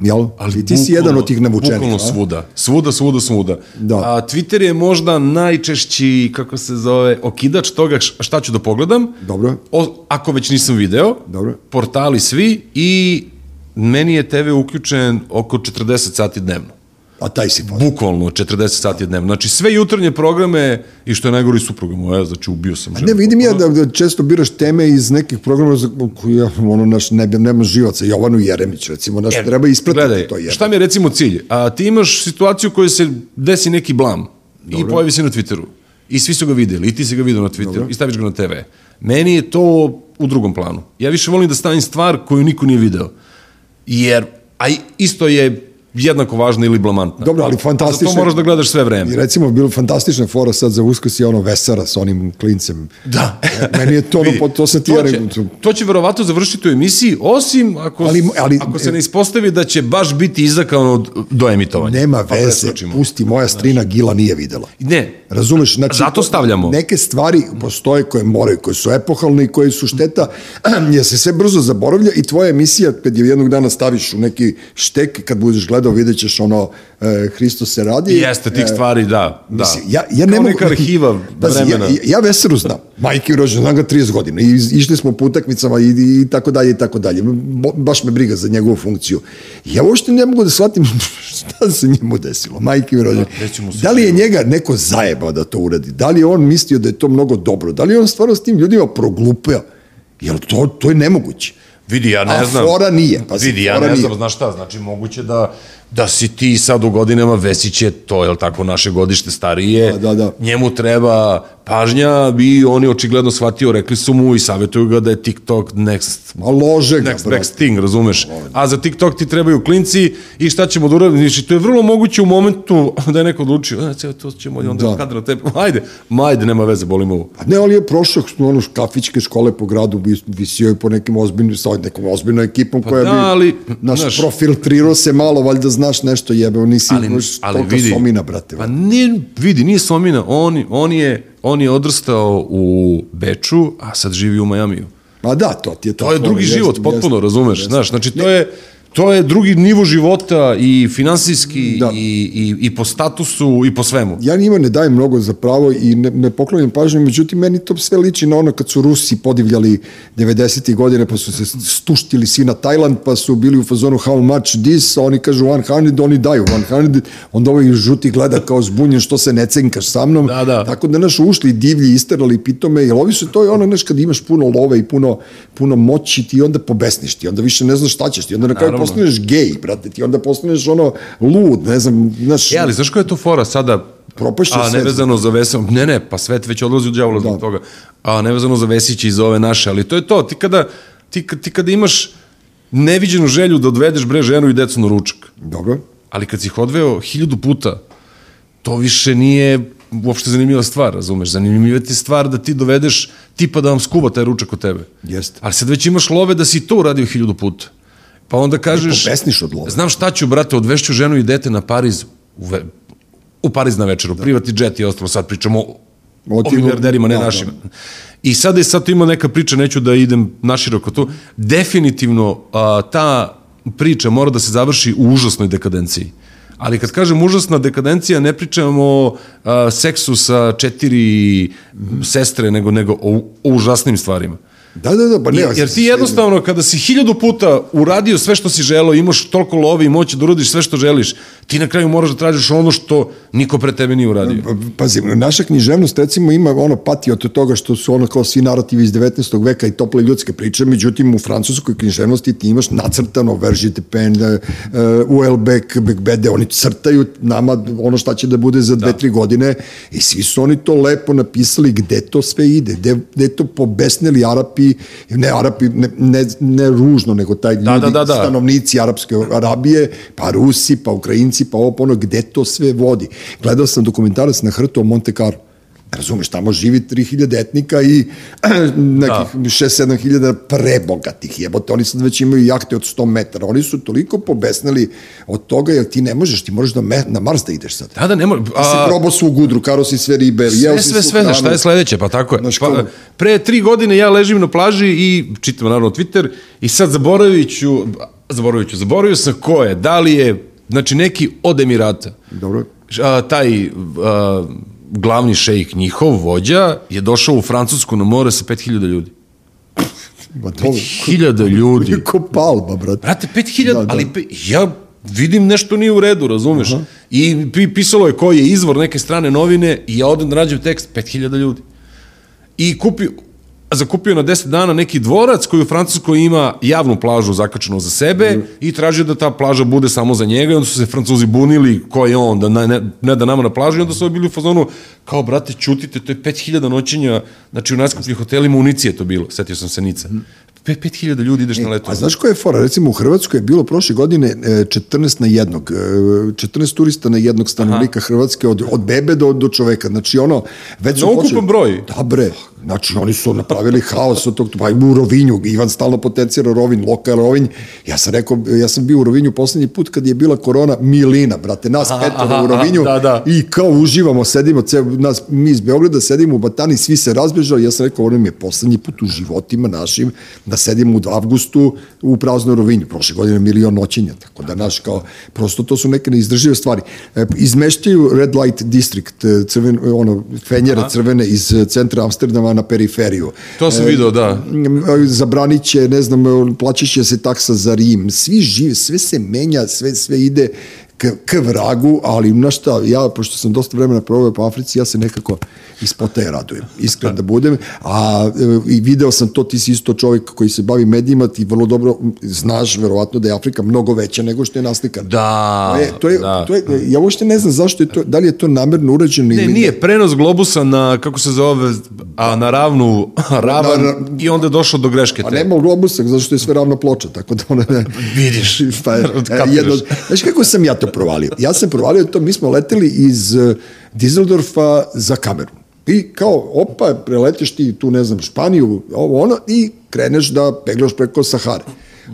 Jel? Ali ti si jedan od tih navučenih. Bukvalno svuda. Svuda, svuda, svuda. Da. A Twitter je možda najčešći, kako se zove, okidač toga šta ću da pogledam. Dobro. O, ako već nisam video. Dobro. Portali svi i meni je TV uključen oko 40 sati dnevno. A taj si pa. Bukvalno 40 sati dnevno. Znači sve jutarnje programe i što je najgori supruga moja, znači ubio sam ženu. Ne, vidim ja da, da često biraš teme iz nekih programa za koje ja, ono, naš, ne, nema živaca, Jovanu Jeremić, recimo, naš, treba ispratiti Gledaj, to je. šta mi je recimo cilj? A, ti imaš situaciju koju se desi neki blam Dobre. i pojavi se na Twitteru. I svi su ga videli, i ti si ga vidio na Twitteru, Dobro. i staviš ga na TV. Meni je to u drugom planu. Ja više volim da stavim stvar koju niko nije video. Jer, a isto je jednako važna ili blamantna. Dobro, ali fantastično. to moraš da gledaš sve vreme. I recimo, bilo fantastična fora sad za uskrs je ono Vesara sa onim klincem. Da. Meni je to, ono, to sam ti to će, to će verovatno završiti u emisiji, osim ako, Ali- ali- ako se ne ispostavi da će baš biti izakano do emitovanja. Nema Pa veze, pusti, moja strina Gila nije videla. Ne, Razumeš? Znači, Zato to- stavljamo. Neke stvari postoje koje moraju, koje su epohalne i koje su šteta, jer se sve brzo zaboravlja i tvoja emisija, kad je jednog dana staviš u neki štek, kad budeš gledao, vidjet ćeš ono, e, Hristo se radi. Jeste tih E, stvari, da. da. Mislim, ja, ja ne Kao mogu... neka arhiva Pazi, vremena. Ja, ja Veseru znam. Majke rođen, znam ga 30 godina. I išli smo po utakmicama i, i tako dalje i tako dalje. Baš me briga za njegovu funkciju. Ja uopšte ne mogu da shvatim šta se njemu desilo. Majke rođen. se Da li je njega neko zajebao da to uradi? Da li je on mislio da je to mnogo dobro? Da li je on stvarno s tim ljudima proglupio? Jer to, to je nemoguće. Vidi, ja ne A znam. fora nije, pazi, Vidi, ja ne nije. znam, znaš šta, znači moguće da, da si ti sad u godinama Vesić je to, je tako, naše godište starije, Da, da, da. njemu treba pažnja i on je očigledno shvatio, rekli su mu i savjetuju ga da je TikTok next Ma lože ga, next, brate. next thing, razumeš? A za TikTok ti trebaju klinci i šta ćemo da uradimo? Znači, to je vrlo moguće u momentu da je neko odlučio, e, ceo to ćemo onda Da. kadra tebe. Ajde, ma ajde, nema veze, bolimo ovo. A ne, ali je prošao ono kafićke škole po gradu, vis- visio je po nekim ozbiljnim, sa nekom ozbiljnom ekipom koja da, bi, ali, naš, znaš- profiltrirao se malo, valjda znaš nešto jebe, nisi Ali, ali, ali tolika vidi, somina, brate. Pa nije, vidi, nije Somina, on, on, je, on je odrastao u Beču, a sad živi u Majamiju. Ma da, to ti je to. To je drugi jeste, život, potpuno, razumeš, jeste. znaš, znači to je, to je drugi nivo života i finansijski Da. i, i, i po statusu i po svemu. Ja njima ne dajem mnogo za pravo i ne, ne poklanjam pažnju, međutim, meni to sve liči na ono kad su Rusi podivljali 90. godine, pa su se stuštili svi na Tajland, pa su bili u fazonu how much this, a oni kažu 100, oni daju 100, onda ovaj žuti gleda kao zbunjen što se ne cenkaš sa mnom. Da, da. Tako da, naš, ušli divlji, isterali pitome, jer ovi su, to je ono, znaš, kad imaš puno love i puno, puno moći, ti onda pobesniš, ti onda više ne znaš šta ćeš, ti onda na kraju. Postaneš gej, brate, ti onda postaneš ono lud, ne znam, znaš, E, ali znaš koja je to fora sada? Propašće A nevezano za Vesić, ne, ne, pa svet već odlazi u zbog Da. toga. A nevezano za Vesića i za ove naše, ali to je to, ti kada, ti, ti kada imaš neviđenu želju da odvedeš bre ženu i decu na ručak, dobro, ali kad si ih odveo hiljadu puta, to više nije uopšte zanimljiva stvar, razumeš? Zanimljiva ti stvar da ti dovedeš tipa da vam skuva taj ručak od tebe. Jeste. Ali sad već imaš love da si to uradio hiljadu puta. Pa onda kažeš... pobesniš od love. Znam šta ću, brate, odvešću ženu i dete na Pariz u, ve, u Pariz na večeru, da. privatni jet i ostalo, sad pričamo o, O milijarderima, ne da, da. našima. I sada je sad tu ima neka priča, neću da idem naširoko tu, definitivno a, ta priča mora da se završi u užasnoj dekadenciji. Ali kad kažem užasna dekadencija, ne pričamo o a, seksu sa četiri sestre, nego, nego o, o užasnim stvarima. Da, da, da, pa ne. Jer ti jednostavno, kada si hiljadu puta uradio sve što si želeo, imaš toliko love i moći da uradiš sve što želiš, ti na kraju moraš da tražiš ono što niko pre tebe nije uradio. Pa, Pazi, naša književnost recimo ima ono pati od toga što su ono kao svi narativi iz 19. veka i tople ljudske priče, međutim u francuskoj književnosti ti imaš nacrtano Veržite Pen, uh, Uelbek, Bekbede, oni crtaju nama ono šta će da bude za dve, tri godine i svi su oni to lepo napisali gde to sve ide, gde, gde to pobesnili Arapi, ne Arapi, ne, ne, ne ružno, nego taj ljudi, da, da, da. stanovnici Arapske Arabije, pa Rusi, pa Ukrajinci, pa ovo, pa ono, gde to sve vodi. Gledao sam dokumentarac na hrtu o Monte Carlo. Razumeš, tamo živi 3000 etnika i nekih da. 6-7 hiljada prebogatih jebote. Oni sad već imaju jahte od 100 metara. Oni su toliko pobesnili od toga, jer ti ne možeš, ti možeš da me, na Mars da ideš sad. Da, da, ne mora... Ti si probao svu gudru, karo si sve ribe, jeo Sve, si sve, sve, znaš šta je sledeće, pa tako je. Znaš, Pa, pre tri godine ja ležim na plaži i čitam naravno Twitter i sad zaboravit ću, zaboravit ću, zaboravio sam ko je, da li je, znači neki od Emirata. Dobro. A, taj a, glavni šejk, njihov vođa, je došao u Francusku na more sa 5000 ljudi. Ma to, 5000 ljudi. ko palba, brate. Brate, 5000, Da, da. ali pe, ja vidim nešto nije u redu, razumeš? -huh. I pi- pisalo je koji je izvor neke strane novine i ja odem da nađem tekst 5000 ljudi. I kupio, zakupio na 10 dana neki dvorac koji u Francuskoj ima javnu plažu zakačenu za sebe mm. i tražio da ta plaža bude samo za njega i onda su se Francuzi bunili ko je on, da ne, ne, ne da nama na plažu i onda su bili u fazonu kao brate čutite, to je 5000 noćenja znači u najskupljih hotelima u Nici je to bilo, setio sam se Nica. 5000 ljudi ideš na leto. A znaš koja je fora? Recimo u Hrvatskoj je bilo prošle godine e, 14 na jednog, e, 14 turista na jednog stanovnika Aha. Hrvatske od, od bebe do, do čoveka. Znači ono, već Na ukupan broj? Da bre, znači oni su napravili haos od tog, pa u Rovinju, Ivan stalno potencira Rovinj, lokal Rovinj. Ja sam rekao, ja sam bio u Rovinju poslednji put kad je bila korona, Milina, brate, nas Aha, petoro aha, u Rovinju aha, da, da. i kao uživamo, sedimo, ceo, nas, mi iz Beograda sedimo u Batani, svi se razbežali, ja sam rekao, ovo nam je poslednji put u životima našim da sedimo u avgustu u praznoj Rovinju, prošle godine milion noćenja, tako da, naš, kao, prosto to su neke neizdržive stvari. E, izmeštaju Red Light District, e, crven, ono, fenjere Aha. crvene iz e, centra Amsterdama na periferiju. To sam video, da. Zabranit će, ne znam, plaćat će se taksa za Rim, svi žive, sve se menja, sve, sve ide k, k vragu, ali na šta, ja, pošto sam dosta vremena proveo po Africi, ja se nekako ispod te radujem, iskren da budem, a e, i video sam to, ti si isto čovjek koji se bavi medijima, ti vrlo dobro znaš, verovatno, da je Afrika mnogo veća nego što je naslikana. Da, To je, to je, da. to je, ja uopšte ne znam zašto je to, da li je to namerno urađeno Ne, ili nije prenos globusa na, kako se zove, a, na ravnu, ravan, Na- na- i onda je došao do greške A te. nema globusa, zato što je sve ravna ploča, tako da ona ne... Vidiš, pa, kapiraš. jedno, znaš kako sam ja to provalio? Ja sam provalio to, mi smo leteli iz uh, Dizeldorfa za kameru. I kao, opa, preletiš ti tu, ne znam, Španiju, ovo ono, i kreneš da peglaš preko Sahare.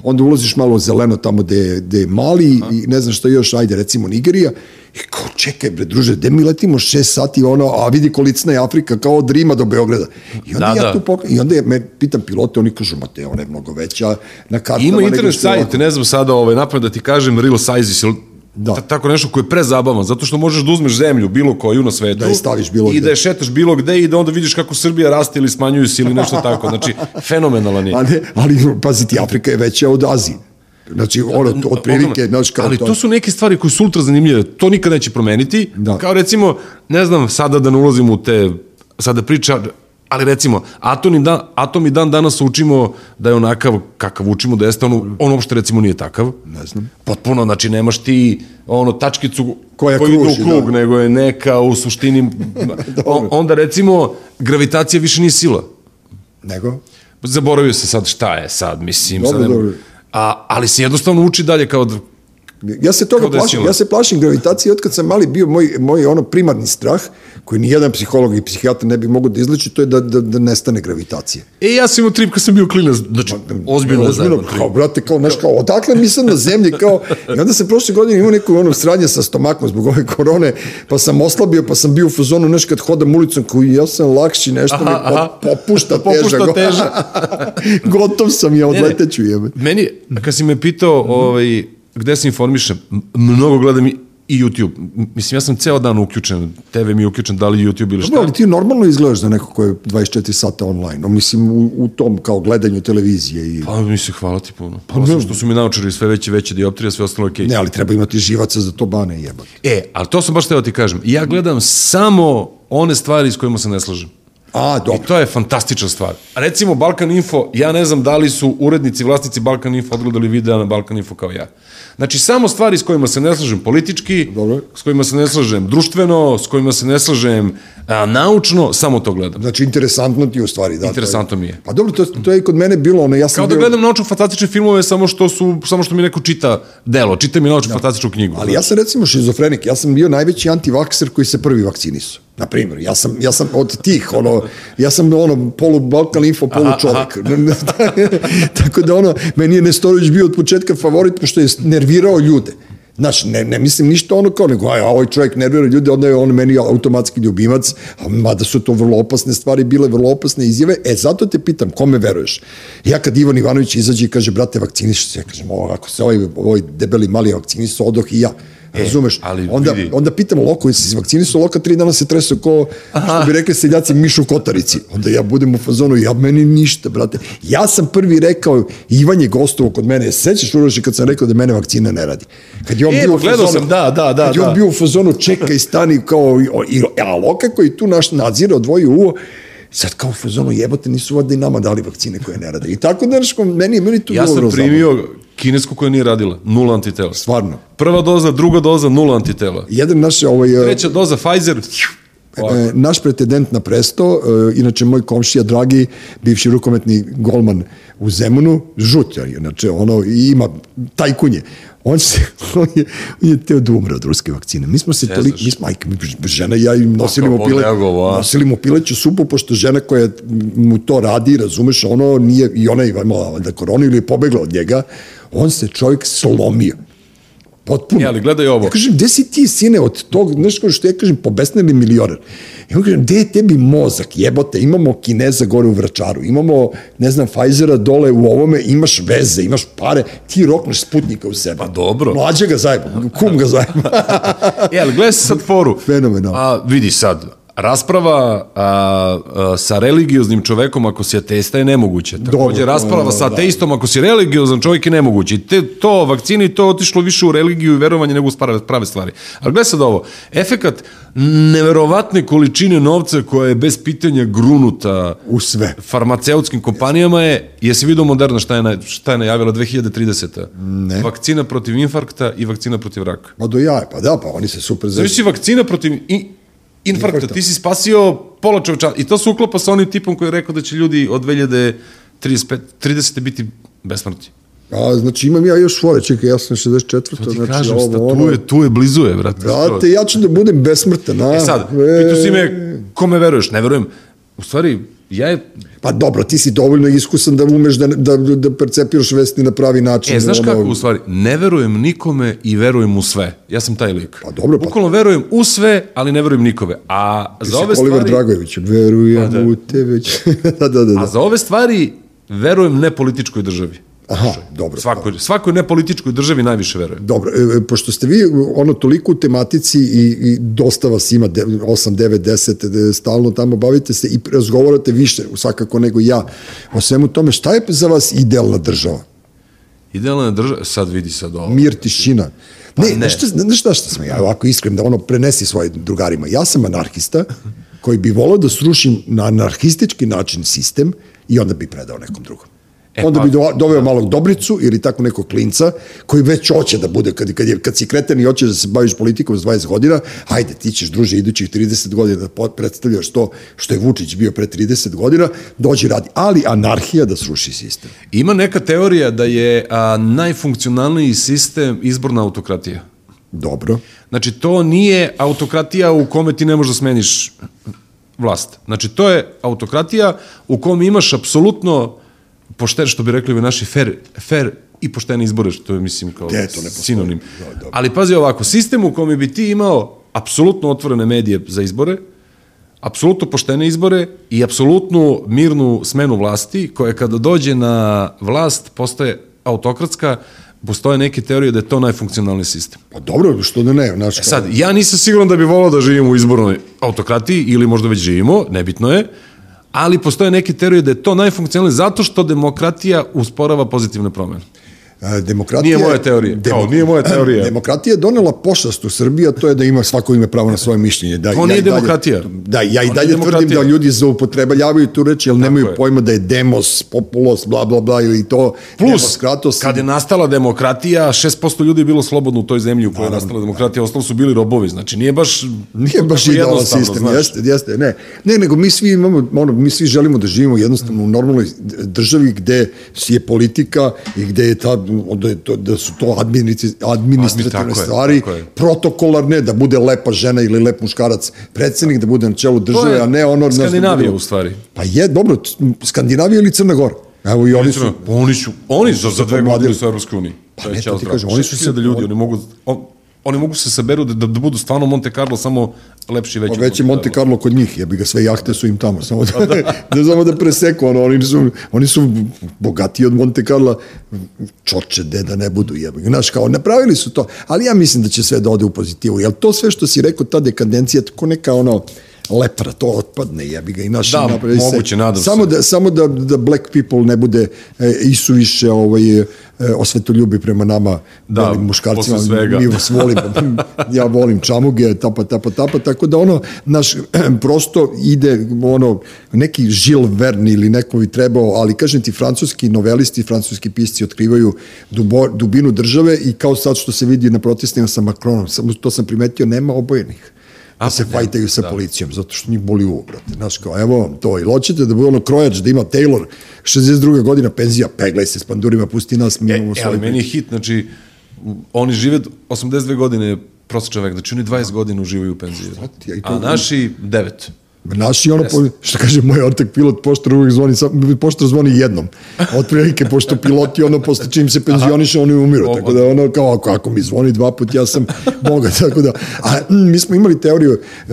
Onda ulaziš malo zeleno tamo gde, gde je Mali i ne znam šta još, ajde recimo Nigerija. I kao, čekaj bre, druže, gde mi letimo šest sati, ono, a vidi kolicna je Afrika kao od Rima do Beograda. I onda Da, ja da. tu pok... I onda je, me pitam pilote, oni kažu, ma te, ona je mnogo veća na kartama. Ima internet sajt, ovako." ne znam sada, ovaj, napred da ti kažem, real sizes, Da. ta- tako nešto koje je prezabavan, zato što možeš da uzmeš zemlju, bilo koju na svetu, Da je staviš bilo i gde. da je šetaš bilo gde i da onda vidiš kako Srbija raste ili smanjuju se ili nešto tako. Znači, fenomenalan je. Ali pazi ti, Afrika je veća od Azije. Znači, ono, to, otprilike, znaš, kao ali to. to su neke stvari koje su ultra zanimljive. To nikad neće promeniti. Da. Kao recimo, ne znam, sada da ne ulazimo u te, sada priča, ali recimo, atom i, dan, atom i dan danas učimo da je onakav kakav učimo da jeste, on, on uopšte recimo nije takav. Ne znam. Potpuno, znači nemaš ti ono tačkicu Koja koji ide u kruži, krug, da. nego je neka u suštini, on, onda recimo, gravitacija više nije sila. Nego? Zaboravio se sad šta je sad, mislim. Dobro, sad dobro. A, ali se jednostavno uči dalje kao Ja se toga da plašim, ja se plašim gravitacije od kad sam mali bio moj, moj ono primarni strah, koji ni jedan psiholog i psihijatar ne bi mogu da izleči, to je da, da, da nestane gravitacije. E, ja sam imao trip kad sam bio klinac, znači, ozbiljno Ozbiljno, kao, brate, kao, znaš, kao, odakle mi na zemlji, kao, i onda sam prošle godine imao neku ono sranje sa stomakom zbog ove korone, pa sam oslabio, pa sam bio u fazonu, znaš, kad hodam ulicom, koji ja sam lakši, nešto Aha, po- aha. popušta teža. Popušta teža. Gotov sam ja, odleteću jebe. Meni, kad si me pitao ovaj, gde se informišem, mnogo gledam i i YouTube. Mislim, ja sam ceo dan uključen, TV mi je uključen, da li YouTube ili šta. Dobro, ali ti normalno izgledaš za neko ko je 24 sata online, mislim u, u tom kao gledanju televizije i... Pa mi se hvala ti puno. Pa, Osim što su mi naučili sve veće, veće dioptrije, sve ostalo okej. Ne, ali treba imati živaca za to bane jebati. E, ali to sam baš teo ti kažem. Ja gledam samo one stvari s kojima se ne slažem. A, I dobro. to je fantastična stvar. Recimo Balkan Info, ja ne znam da li su urednici, vlasnici Balkan Info odgledali videa na Balkan Info kao ja. Znači, samo stvari s kojima se ne slažem politički, Dobro. s kojima se ne slažem društveno, s kojima se ne slažem a, naučno, samo to gledam. Znači, interesantno ti je u stvari. Da, Interesantno mi je. Pa dobro, to, to je i kod mene bilo, ono, ja sam Kao da bio... gledam naučno-fantastične filmove samo što, su, samo što mi neko čita delo, čita mi naučno-fantastičnu knjigu. Ali ja sam recimo šizofrenik, ja sam bio najveći antivakser koji se prvi vakcinisao. Na primjer, ja sam, ja sam od tih, ono, ja sam ono, polu Balkan Info, polu čovek. Tako da ono, meni je Nestorović bio od početka favorit, pošto je nervirao ljude. Znaš, ne, ne mislim ništa ono kao, nego, aj, ovaj čovjek nervira ljude, onda je on meni automatski ljubimac, a mada su to vrlo opasne stvari, bile vrlo opasne izjave. E, zato te pitam, kome veruješ? Ja kad Ivan Ivanović izađe i kaže, brate, vakciniš se, ja kažem, ovo, ako se ovaj, ovaj debeli mali vakcinisao, odoh i ja. Razumeš? ali onda, vidi. onda pitam Loko, jesi se vakcinisao, Loka tri dana se tresao ko, što bi rekli seljaci, mišu kotarici. Onda ja budem u fazonu, ja meni ništa, brate. Ja sam prvi rekao, Ivan je gostovo kod mene, sećaš Uroši kad sam rekao da mene vakcina ne radi. Kad je on E, bio u fazonu, sam, da, da, da, Kad je on da. bio u fazonu, čekaj, stani, kao, i, a Loka koji tu naš nadzira, odvojio uvo, sad kao u fazonu, jebote, nisu valjda i nama dali vakcine koje ne rade. I tako da, znaš, meni, meni tu Ja bilo sam vrlo zabavno. primio kinesku koja nije radila, nula antitela. Stvarno. Prva doza, druga doza, nula antitela. Jedan naš, ovaj, e, Treća doza Pfizer. E, naš pretendent na presto, e, inače moj komšija dragi, bivši rukometni golman u Zemunu, žut je, inače ono, i ima tajkunje. On, se, on, je, on je teo da umre od ruske vakcine. Mi smo se Zezaš. toliko, mi smo, ajka, mi, žena i ja im nosili mu, pile, nosili mu pileću supu, pošto žena koja mu to radi, razumeš, ono nije, i ona je imala da koronu ili je pobegla od njega, on se čovjek slomio. Potpuno. E, ali gledaj ovo. Ja kažem, gde si ti, sine, od tog, znaš kao što ja kažem, pobesneli milioner. On kažem, gde je tebi mozak, jebote, imamo Kineza gore u Vračaru, imamo, ne znam, Pfizera dole u ovome, imaš veze, imaš pare, ti rokneš Sputnika u sebe. Pa dobro. Mlađa ga zajeba, kum ga zajeba. E, ali gledaj sad foru. Fenomenalno. A, vidi sad, rasprava a, a, sa religioznim čovekom ako si ateista je nemoguće. Takođe, rasprava sa da. ateistom ako si religiozan čovjek je nemoguće. I te, to, vakcini, to otišlo više u religiju i verovanje nego u prave, stvari. Ali gledaj sad ovo, efekat neverovatne količine novca koja je bez pitanja grunuta U sve. farmaceutskim kompanijama je, jesi vidio Moderna šta je, na, šta je najavila 2030. Ne. Vakcina protiv infarkta i vakcina protiv raka. Ma do jaja, pa da, pa oni se super zove. si vakcina protiv i, infarkta, Infarkta. ti si spasio pola čoveča i to se uklapa sa onim tipom koji je rekao da će ljudi od 2035, 30. biti besmrti. A, znači imam ja još fore, čekaj, ja sam 64. To ti znači kažem, sta, ovo, tu, ono, je, tu je blizu je, brate. Brate, ja ću da budem besmrtan, a? E sad, pitu si me, kome veruješ? Ne verujem. U stvari, ja je... Pa dobro, ti si dovoljno iskusan da umeš da, da, da percepiraš vesti na pravi način. E, znaš ono, kako, u stvari, ne verujem nikome i verujem u sve. Ja sam taj lik. Pa dobro, pa- Bukvalno verujem u sve, ali ne verujem nikome. A Ti za ove Oliver stvari... Dragojević, verujem Pa da. u te već. da, da, da. A da. za ove stvari verujem nepolitičkoj državi. Aha, dobro. Svakoj, svakoj nepolitičkoj državi najviše verujem. Dobro, e, e, pošto ste vi ono toliko u tematici i, i dosta vas ima, de- 8, 9, 10, de- stalno tamo bavite se i razgovarate više svakako nego ja o svemu tome, šta je za vas idealna država? Idealna država, sad vidi sad ovo. Mir, tišina. Pa ne, ne. znaš šta, šta sam ja ovako iskren da ono prenesi svojim drugarima. Ja sam anarhista koji bi volao da srušim na anarhistički način sistem i onda bi predao nekom drugom. E, onda pa- bi do, doveo malog Dobricu ili tako nekog klinca koji već hoće da bude, kad, kad, je, kad si kreten i hoćeš da se baviš politikom s 20 godina, hajde, ti ćeš, druže, idućih 30 godina da predstavljaš to što je Vučić bio pre 30 godina, dođi radi. Ali anarhija da sruši sistem. Ima neka teorija da je a, najfunkcionalniji sistem izborna autokratija. Dobro. Znači, to nije autokratija u kome ti ne možeš da smeniš vlast. Znači, to je autokratija u kome imaš apsolutno pošten, što bi rekli ovi naši, fair, fair i poštene izbore, što je, mislim, kao Gde to ne postoji? sinonim. Da, dobro. Ali pazi ovako, sistem u kome bi ti imao apsolutno otvorene medije za izbore, apsolutno poštene izbore i apsolutnu mirnu smenu vlasti, koja kada dođe na vlast postaje autokratska, postoje neke teorije da je to najfunkcionalniji sistem. Pa dobro, što da ne, znaš, E sad, ja nisam siguran da bi volao da živimo u izbornoj autokratiji ili možda već živimo, nebitno je, ali postoje neke teorije da je to najfunkcionalnije zato što demokratija usporava pozitivne promene. Demokratija... Nije moja teorija. Kao, nije moja teorija. Demokratija je donela pošast u Srbiji, a to je da ima svako ime pravo na svoje mišljenje. Da, To nije i dalje- demokratija. Da, ja i To dalje nije tvrdim da ljudi zaupotrebljavaju tu reč, jer nemaju je. pojma da je demos, populos, bla, bla, bla, ili to. Plus, demokratos. kad je nastala demokratija, 6% ljudi je bilo slobodno u toj zemlji u kojoj je nastala demokratija, ostalo su bili robovi. Znači, nije baš... Nije baš idealan sistem, znaš. jeste, jeste, ne. Ne, nego mi svi imamo, ono, mi svi želimo da živimo jednostavno u normalnoj državi gde je politika i gde je ta, da, je to, da su to administrativne Admi- je, stvari, tako je. protokolarne, da bude lepa žena ili lep muškarac predsednik, da bude na čelu države, je a ne ono... Skandinavija, u stvari. Pa je, dobro, Skandinavija ili Crna Gora? Evo i oni su... Oni su, oni su za dve pomladili. godine su u Evropskoj uniji. Pa ne, to ti kažem, oni su se- da ljudi, oni mogu, on, oni mogu se saberu da, da, da budu stvarno Monte Carlo, samo lepši veći. Pa već je Monte Carlo kod njih, jebi ga, sve jahte su im tamo, samo da, da, samo da preseku, ono, oni su, oni su bogatiji od Monte Carla, čoče, de da ne budu, jebi ga, znaš, kao, napravili su to, ali ja mislim da će sve da ode u pozitivu, jer to sve što si rekao, ta dekadencija, tako neka, ono, lepra, to otpadne, jebi ga, i naš Da, napravi se- moguće, se. samo Da, samo da, da black people ne bude e, isuviše ovaj, e, osvetoljubi prema nama, Da, belim muškarcima, posle svega. mi vas volimo, ja volim čamuge, tapa, tapa, tapa, tako da ono, naš, prosto ide ono, neki Žil Verne ili neko bi trebao, ali kažem ti, francuski novelisti, francuski pisci otkrivaju dubo, dubinu države i kao sad što se vidi na protestima sa Macronom, samo to sam primetio, nema obojenih da se fajtaju sa policijom, zato što njih boli uvo, brate. Znaš, kao, evo vam to. Ili hoćete da bude ono krojač, da ima Taylor, 62. godina penzija, peglaj se s pandurima, pusti nas, mi E, imamo e, ali meni je hit, znači, oni žive 82 godine prosječan vek, znači oni 20 godina uživaju u penziji. ja i to- A naši 9. Naši ono, po, što kaže moj ortak pilot, poštar uvijek zvoni, poštar zvoni jednom. Otprilike, pošto piloti, ono, posle čim se penzioniše, oni umiru. O, Tako da, ono, kao, ako, ako mi zvoni dva put, ja sam boga. Tako da, a mm, mi smo imali teoriju, e,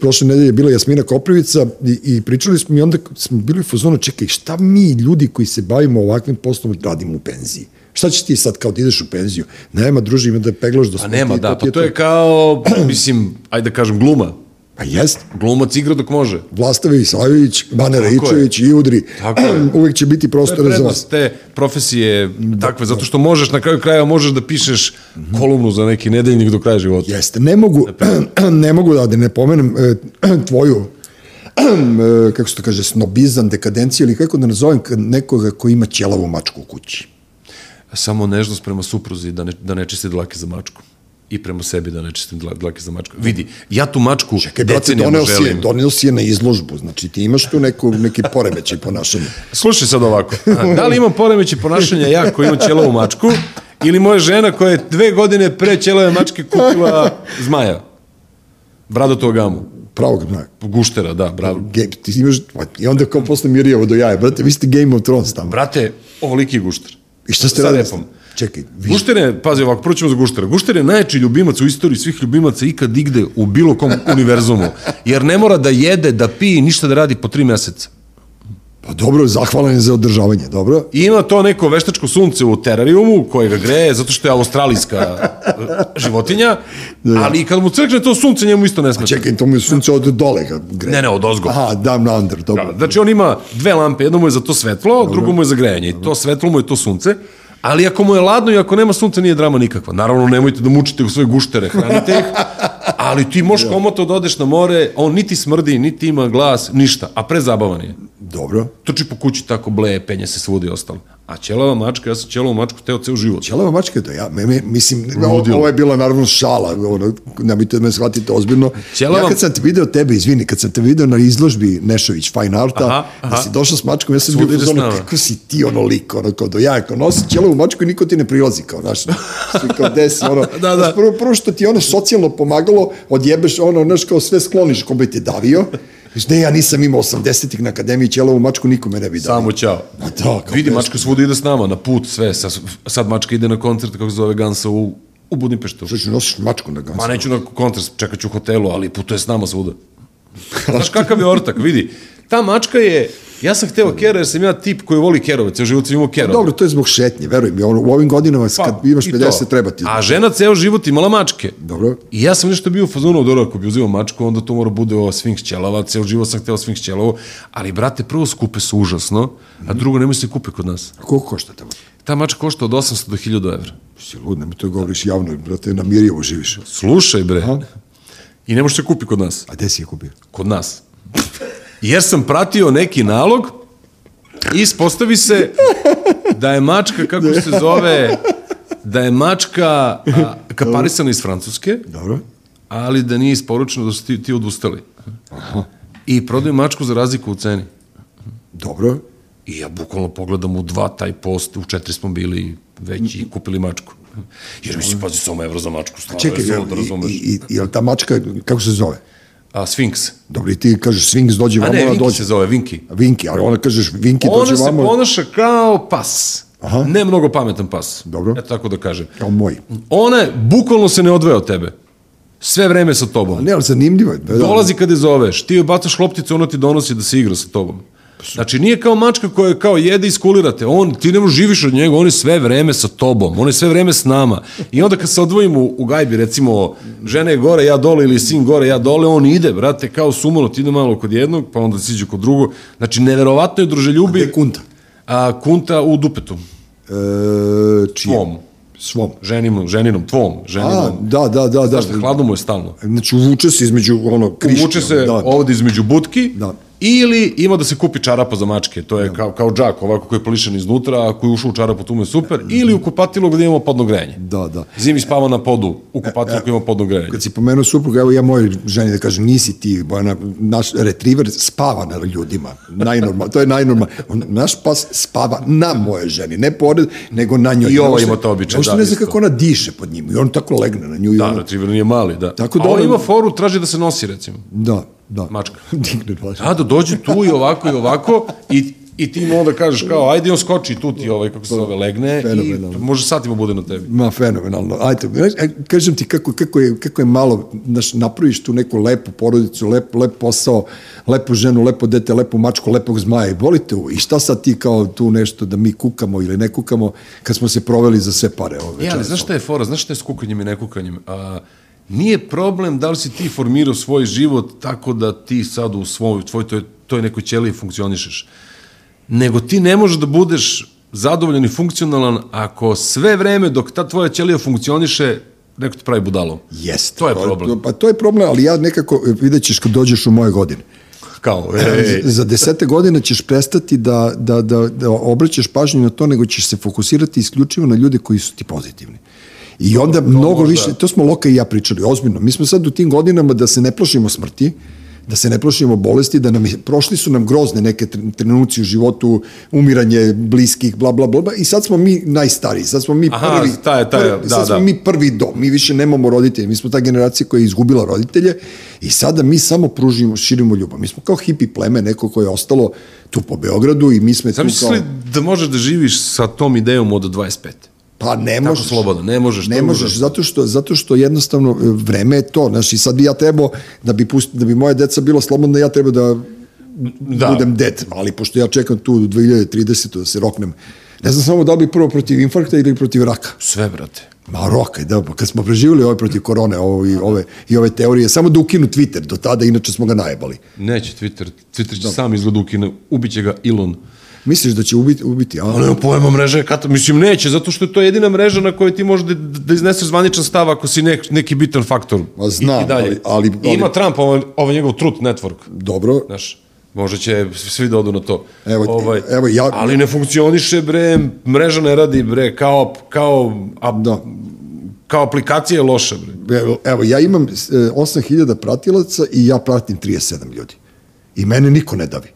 prošle nedelje je bila Jasmina Koprivica i, i pričali smo i onda smo bili u fazonu, čekaj, šta mi ljudi koji se bavimo ovakvim poslom radimo u penziji? Šta ćeš ti sad kao da ideš u penziju? Nema, druži, ima da peglaš do A smrti nema, i da, pa je to je kao, mislim, ajde da kažem, gluma. Pa jest. Glumac igra dok može. Vlastavi Isajović, Bane. Raičević i Udri. Tako je. Uvijek će biti prostora za vas. te profesije takve, zato što možeš na kraju kraja možeš da pišeš kolumnu za neki nedeljnik do kraja života. Jeste, ne mogu, ne mogu da ne pomenem e, tvoju e, kako se to kaže, snobizam, dekadenciju ili kako da nazovem nekoga ko ima ćelavu mačku u kući. Samo nežnost prema supruzi da ne, da ne čisti dlake za mačku. I prema sebi da ne čistim dla- dlake za mačku. Vidi, ja tu mačku Čekaj, brate, doneo si, je, želim. doneo si je na izložbu, znači ti imaš tu neku, neki poremećaj ponašanja. Slušaj sad ovako. A, Da li imam poremeće ponašanja ja koji imam ćelavu mačku ili moja žena koja je dve godine pre ćelave mačke kupila zmaja? Bradatu gamu. Pravog, ne. Guštera, da, bravo. Ge, ti imaš, i onda kao posle Mirjevo do jaja, brate, vi ste Game of Thrones tamo. Brate, ovoliki gušter. I šta ste Sa radili? repom. Čekaj, vi, Gušter je, pazi ovako, prvo ćemo za Guštera. Gušter je najjači ljubimac u istoriji svih ljubimaca ikad igde u bilo kom univerzumu. Jer ne mora da jede, da pije, ništa da radi po tri meseca. pa dobro, zahvalan je za održavanje, dobro? I ima to neko veštačko sunce u terarijumu koje ga greje zato što je australijska e, životinja, ali i kad mu crkne to sunce njemu isto ne smeta. Čekaj, to mu je sunce od dole ga greje. Ne, ne, od ozgo. Aha, down under, dobro. Znači on ima dve lampe, jedno mu je za to svetlo, drugo mu je za grejanje. I to svetlo mu je to sunce. Ali ako mu je ladno i ako nema sunca, nije drama nikakva. Naravno, nemojte da mučite u svoje guštere, hranite ih, ali ti možeš komoto da odeš na more, on niti smrdi, niti ima glas, ništa, a prezabavan je. Dobro. Trči po kući tako bleje, penje se svudi i ostalo. A ćelava mačka, ja sam ćelavu mačku teo ceo život. Ćelava mačka je to ja, me, me, mislim, Ludilo. ovo je bila naravno šala, ono, nemojte da me shvatite ozbiljno. Ćelava- Ja kad sam te video tebe, izvini, kad sam te video na izložbi Nešović Fine Arta, Aha, aha. da si došao s mačkom, ja sam Svuda bio ono, kako si ti ono lik, ono, kao do ja, kao nosi ćelavu mačku i niko ti ne prilazi, kao, znaš, svi kao desi, ono, Da, da. prvo, prvo što ti ono socijalno pomagalo, odjebeš ono, znaš, kao sve skloniš, ko bi te davio, Znaš, ne, ja nisam imao 80-ih na akademiji ćelavu mačku, nikome ne bi davio. Samo ćao. Ma da, kao Vidi, mačka svuda ide s nama, na put, sve. Sad, sad mačka ide na koncert, kako se zove Gansa, u, u Budimpeštu. Što ću nosiš mačku na gansu? Ma neću na koncert, čekat ću u hotelu, ali putuje s nama svuda. Znaš kakav je ortak, vidi. Ta mačka je, ja sam hteo kera jer sam ja tip koji voli kerove, ceo život sam imao kerove. Dobro, to je zbog šetnje, veruj mi, ono, u ovim godinama kad imaš Pa, i 50 to. treba ti. A žena ceo život imala mačke. Dobro. I ja sam nešto bio u fazonu, dobro, ako bi uzimao mačku, onda to mora bude ova Sphinx ćelava, ceo život sam hteo Sphinx ćelavu, ali, brate, prvo skupe su užasno, a drugo, nemoj se kupe kod nas. A koliko košta tamo? Ta mačka košta od 800 do 1000 evra. Si lud, nemoj to govoriš javno, brate, na Mirjevu živiš. Slušaj, bre. I ne može se kupi kod nas. A gde si je kupio? Kod nas. Jer sam pratio neki nalog i ispostavi se da je mačka, kako se zove, da je mačka a, kaparisana iz Francuske, Dobro. ali da nije isporučeno da su ti, ti odustali. I prodaju mačku za razliku u ceni. Dobro. I ja bukvalno pogledam u dva taj post, u četiri smo bili već i kupili mačku. Jer mi se pazi samo evro za mačku, stvarno, Čekaj, je suludo, i, i, i, ta mačka, kako se zove? A, Sphinx. Dobro, i ti kažeš Sphinx dođe A vamo, ne, ona Vinki dođe. se zove, Vinki. Vinki, ali ona kažeš Vinki Ona dođe se vamo. ponaša kao pas. Aha. Ne mnogo pametan pas. Dobro. Eto tako da kažem. Kao moj. Ona je, bukvalno se ne odvaja od tebe. Sve vreme sa tobom. Ne, ali zanimljivo je. Da, da. Dolazi kada je zoveš, ti joj bacaš lopticu, ona ti donosi da se igra sa tobom. Znači, nije kao mačka koja kao jede i skulirate. On, ti ne možeš živiš od njega, on je sve vreme sa tobom, on je sve vreme s nama. I onda kad se odvojimo u, u gajbi, recimo, žena je gore, ja dole, ili sin gore, ja dole, on ide, brate, kao sumonot, ide malo kod jednog, pa onda siđe kod drugog. Znači, neverovatno je druželjubi. Je kunta? A, kunta u dupetu. E, čije? Tvom. Svom. Ženinom, ženinom, tvom, A, ženinom. da, da, da. da. Znaš da, hladno mu je stalno. Znači, uvuče se između ono, kriške. Uvuče se da. ovde između budki, Da. Ili ima da se kupi čarapa za mačke, to je kao, kao džak, ovako koji je plišan iznutra, a koji je ušao u čarapu, tu mu je super, ili u kupatilo gde imamo podno grejanje. Da, da. Zimi spava na podu, u kupatilu koji ima podno grejanje. Kad si pomenuo supruga, evo ja mojoj ženi da kažem, nisi ti, Bojana, naš retriver spava na ljudima. Najnormal, to je najnormal. On, naš pas spava na moje ženi, ne pored, nego na njoj. I Uopšte- ima to običaj, da, ne zna kako ona diše pod njim. I on tako legne na nju. Da, ono, retriever nije mali, da. Tako a da on ono- ima foru, traži da se nosi, recimo. da, da. Mačka. Digne baš. Da, da dođe tu i ovako i ovako i, i ti mu onda kažeš kao, ajde on skoči tu ti ovaj, kako se zove, legne i može satima bude na tebi. Ma, fenomenalno. Ajde, aj, kažem ti kako, kako, je, kako je malo, znaš, napraviš tu neku lepu porodicu, lep, lep posao, lepu ženu, lepo dete, lepu mačku, lepog zmaja i volite u. I šta sad ti kao tu nešto da mi kukamo ili ne kukamo kad smo se proveli za sve pare ove E, ali večeras? znaš šta je fora, znaš šta je s kukanjem i nekukanjem? A, nije problem da li si ti formirao svoj život tako da ti sad u svoj, tvoj, toj, toj nekoj ćeliji funkcionišeš. Nego ti ne možeš da budeš zadovoljan i funkcionalan ako sve vreme dok ta tvoja ćelija funkcioniše neko te pravi budalom. Jeste. To je problem. Pa to je problem, ali ja nekako, vidjet ćeš kad dođeš u moje godine. Kao, Ej. Za desete godine ćeš prestati da, da, da, da obraćaš pažnju na to, nego ćeš se fokusirati isključivo na ljude koji su ti pozitivni. I onda to mnogo možda... više, to smo Loka i ja pričali, ozbiljno. Mi smo sad u tim godinama da se ne plašimo smrti, da se ne plašimo bolesti, da nam, prošli su nam grozne neke trenuci u životu, umiranje bliskih, bla, bla, bla, i sad smo mi najstariji, sad smo mi Aha, prvi, taj, taj, prvi, da, sad smo da. mi prvi dom, mi više nemamo roditelje, mi smo ta generacija koja je izgubila roditelje i sada mi samo pružimo, širimo ljubav. Mi smo kao hipi pleme, neko koje je ostalo tu po Beogradu i mi smo tu Zamisli kao... da možeš da živiš sa tom idejom od 25? Pa ne Tako možeš. slobodno, ne možeš. Ne možeš, užasno. zato što, zato što jednostavno e, vreme je to. Znaš, i sad bi ja trebao, da bi, pust, da bi moja deca bila slobodna, ja treba da, Da. da. budem ded. Ali pošto ja čekam tu do 2030. da se roknem, ne znam samo da li bi prvo protiv infarkta ili protiv raka. Sve, brate. Ma roka, da, pa kad smo preživjeli ove protiv korone ovo, i, ove, i ove teorije, samo da ukinu Twitter do tada, inače smo ga najebali. Neće Twitter. Twitter će sam izgled ukine. Ubiće ga Elon. Misliš da će ubiti, ubiti a? Ali nema pojma mreža je kata. Mislim, neće, zato što je to jedina mreža na kojoj ti možeš da, da izneseš zvaničan stav ako si nek, neki bitan faktor. Ma znam, I, i dalje. ali- ali- I ima ali- Trump, ovaj, ovaj njegov Truth Network. Dobro, Znaš, možda će svi da odu na to. Evo, evo, ja- Ali ne funkcioniše, bre, mreža ne radi, bre, kao, kao, a, Da. kao aplikacija je loša, bre. Evo, evo, ja imam e, 8000 pratilaca i ja pratim 37 ljudi. I mene niko ne davi.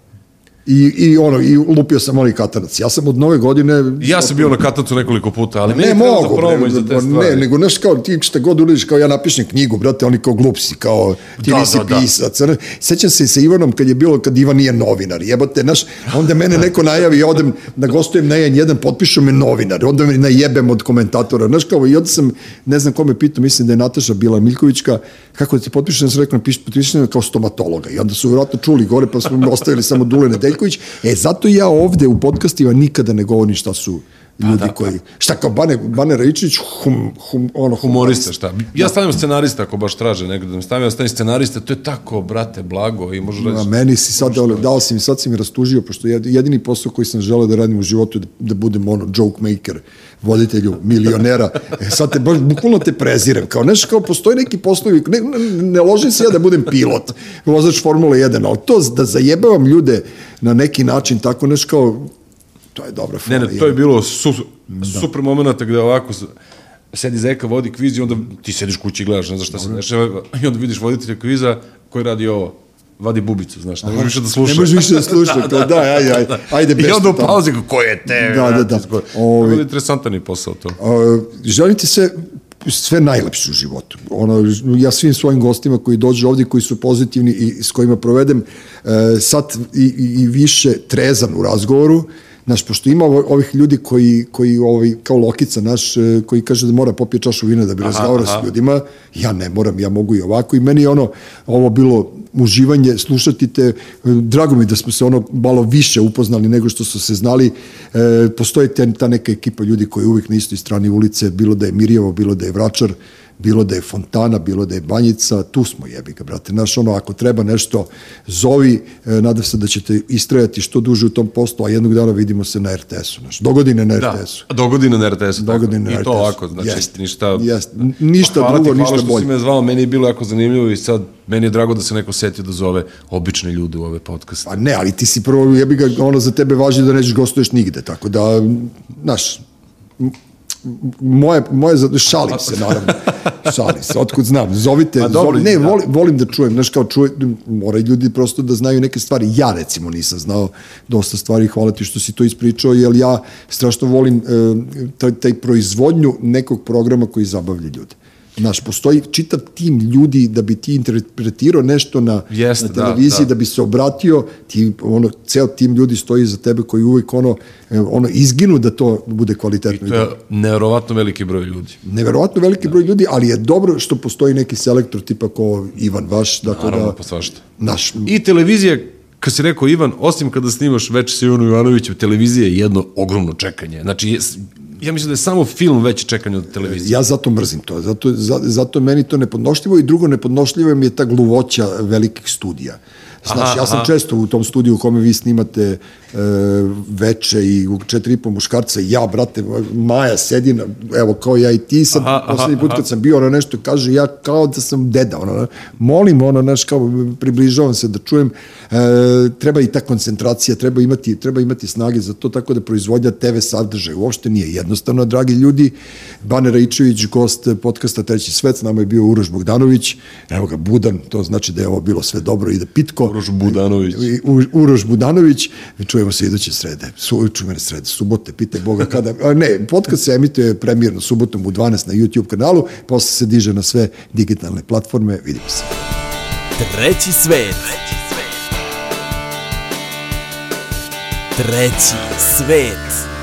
I, i ono, i lupio sam onaj katanac. Ja sam od nove godine... Ja sam bio na katancu nekoliko puta, ali ne mogu, za promo i za te stvari. ne, nego znaš kao ti šta god uradiš, kao ja napišem knjigu, brate, oni kao glup si, kao ti Da, nisi da, da. pisac. znaš. Sećam se sa Ivanom kad je bilo, kad Ivan nije novinar, jebote, znaš, onda mene neko najavi, ja odem da gostujem na jedan, potpišu me novinar, onda me najebem od komentatora, znaš kao, i onda sam, ne znam ko me pitao, mislim da je Nataša bila Miljkovićka, kako da ti potpišem, ja sam rekao, potpišem kao stomatologa, i onda su vjerojatno čuli gore, pa smo ostavili samo Dule Nedeljković, e, zato ja ovde u podcastima nikada ne govorim šta su ljudi da, koji, šta kao Bane, Bane Rajičić, hum, hum, ono, Humorista, šta? Ja stavljam scenarista ako baš traže nekada da mi stavim, ja stavim scenarista, to je tako, brate, blago i možeš A reći... meni si sad dao, dao si mi, sad si mi rastužio, pošto jed- jedini posao koji sam želeo da radim u životu je da, da budem ono joke maker, voditelju milionera. E, sad te baš, bukvalno te prezirem. Kao, znaš, kao postoji neki poslovi, ne, ne, ne ložim se ja da budem pilot, vozač Formule 1, ali to da zajebavam ljude na neki način, tako, znaš, kao, to je dobra Ne, fora. ne, to je bilo su, super momenta gde ovako sedi Zeka, vodi kviz i onda ti sediš kući i gledaš, ne znaš šta se dešava, i onda vidiš voditelja kviza koji radi ovo, vadi bubicu, znaš, ne možeš više da sluša. Ne možeš više da sluša, kao, da, ajde, ajde, ajde, I bešte onda u pauzi, ko je te? Da, da, da. Ovi- da interesantan je posao to. Uh, želim ti se sve najlepše u životu. Ono, ja svim svojim gostima koji dođu ovdje, koji su pozitivni i s kojima provedem uh, sad i, i, i više trezan u razgovoru, Znaš, pošto ima ovih ljudi koji, koji ovaj, kao Lokica naš, e, koji kaže da mora popije čašu vina da bi razgovarao s ljudima, ja ne moram, ja mogu i ovako. I meni je ono, ovo bilo uživanje, slušati te, e, drago mi da smo se ono malo više upoznali nego što su se znali, e, postoji te, ta neka ekipa ljudi koji je uvijek na istoj strani ulice, bilo da je Mirjevo, bilo da je Vračar, bilo da je Fontana, bilo da je Banjica, tu smo jebi ga, brate. Znaš, ono, ako treba nešto, zovi, e, nadam se da ćete istrajati što duže u tom poslu, a jednog dana vidimo se na RTS-u, znaš, dogodine na Da, RTS-u. dogodine na RTS-u. Dogodine na I to RTS-u. ovako, znači Jest. ništa... Jest. Ništa hvala drugo, ti, hvala ništa što bolje. si me zvao, meni je bilo jako zanimljivo i sad meni je drago da se neko setio da zove obične ljude u ove podcaste. Pa ne, ali ti si prvo, jebi ga, ono za tebe važi da nećeš gostuješ nigde, tako da, znaš, moje, moje, šalim se, naravno, šalim se, otkud znam, zovite, Pa dobro, zoli, ne, da. volim, volim da čujem, znaš, kao čuje, moraju ljudi prosto da znaju neke stvari, ja recimo nisam znao dosta stvari, hvala ti što si to ispričao, jer ja strašno volim e, taj, taj proizvodnju nekog programa koji zabavlja ljude. Znaš, postoji čitav tim ljudi da bi ti interpretirao nešto na, Jeste, na da, televiziji, da. da, bi se obratio, ti, ono, ceo tim ljudi stoji iza tebe koji uvijek ono, e, ono izginu da to bude kvalitetno. i To je dobro. neverovatno veliki broj ljudi. Neverovatno veliki broj ljudi, ali je dobro što postoji neki selektor tipa ko Ivan vaš, dakle Naravno, da, pa svašta. naš, I televizija, kad si rekao Ivan, osim kada snimaš već sa Ivanom Ivanovićem, televizija je jedno ogromno čekanje. Znači, ja mislim da je samo film veće čekanje od televizije. Ja zato mrzim to, zato, za, zato meni to nepodnošljivo i drugo nepodnošljivo mi je ta gluvoća velikih studija. Znaš, Aha, ja sam aha. često u tom studiju u kome vi snimate e, veče i u četiri i po muškarca, i ja, brate, Maja sedi, na, evo, kao ja i ti, sad, Aha, poslednji put kad sam bio, ona nešto kaže, ja kao da sam deda, ona, molim, ono, znaš, kao, približavam se da čujem, e, treba i ta koncentracija, treba imati, treba imati snage za to, tako da proizvodnja TV sadržaja uopšte nije jednostavno, dragi ljudi, Bane Raičević, gost podcasta Treći svet, s nama je bio Uroš Bogdanović, evo ga, Budan, to znači da je ovo bilo sve dobro i da pitko. Uroš Budanović. U- Uroš Budanović, čujemo se iduće srede, su, čujemo srede, subote, pitaj Boga kada, a ne, podcast se emituje premijerno subotom u 12 na YouTube kanalu, posle se diže na sve digitalne platforme, vidimo se. Treći svet. Treći svet.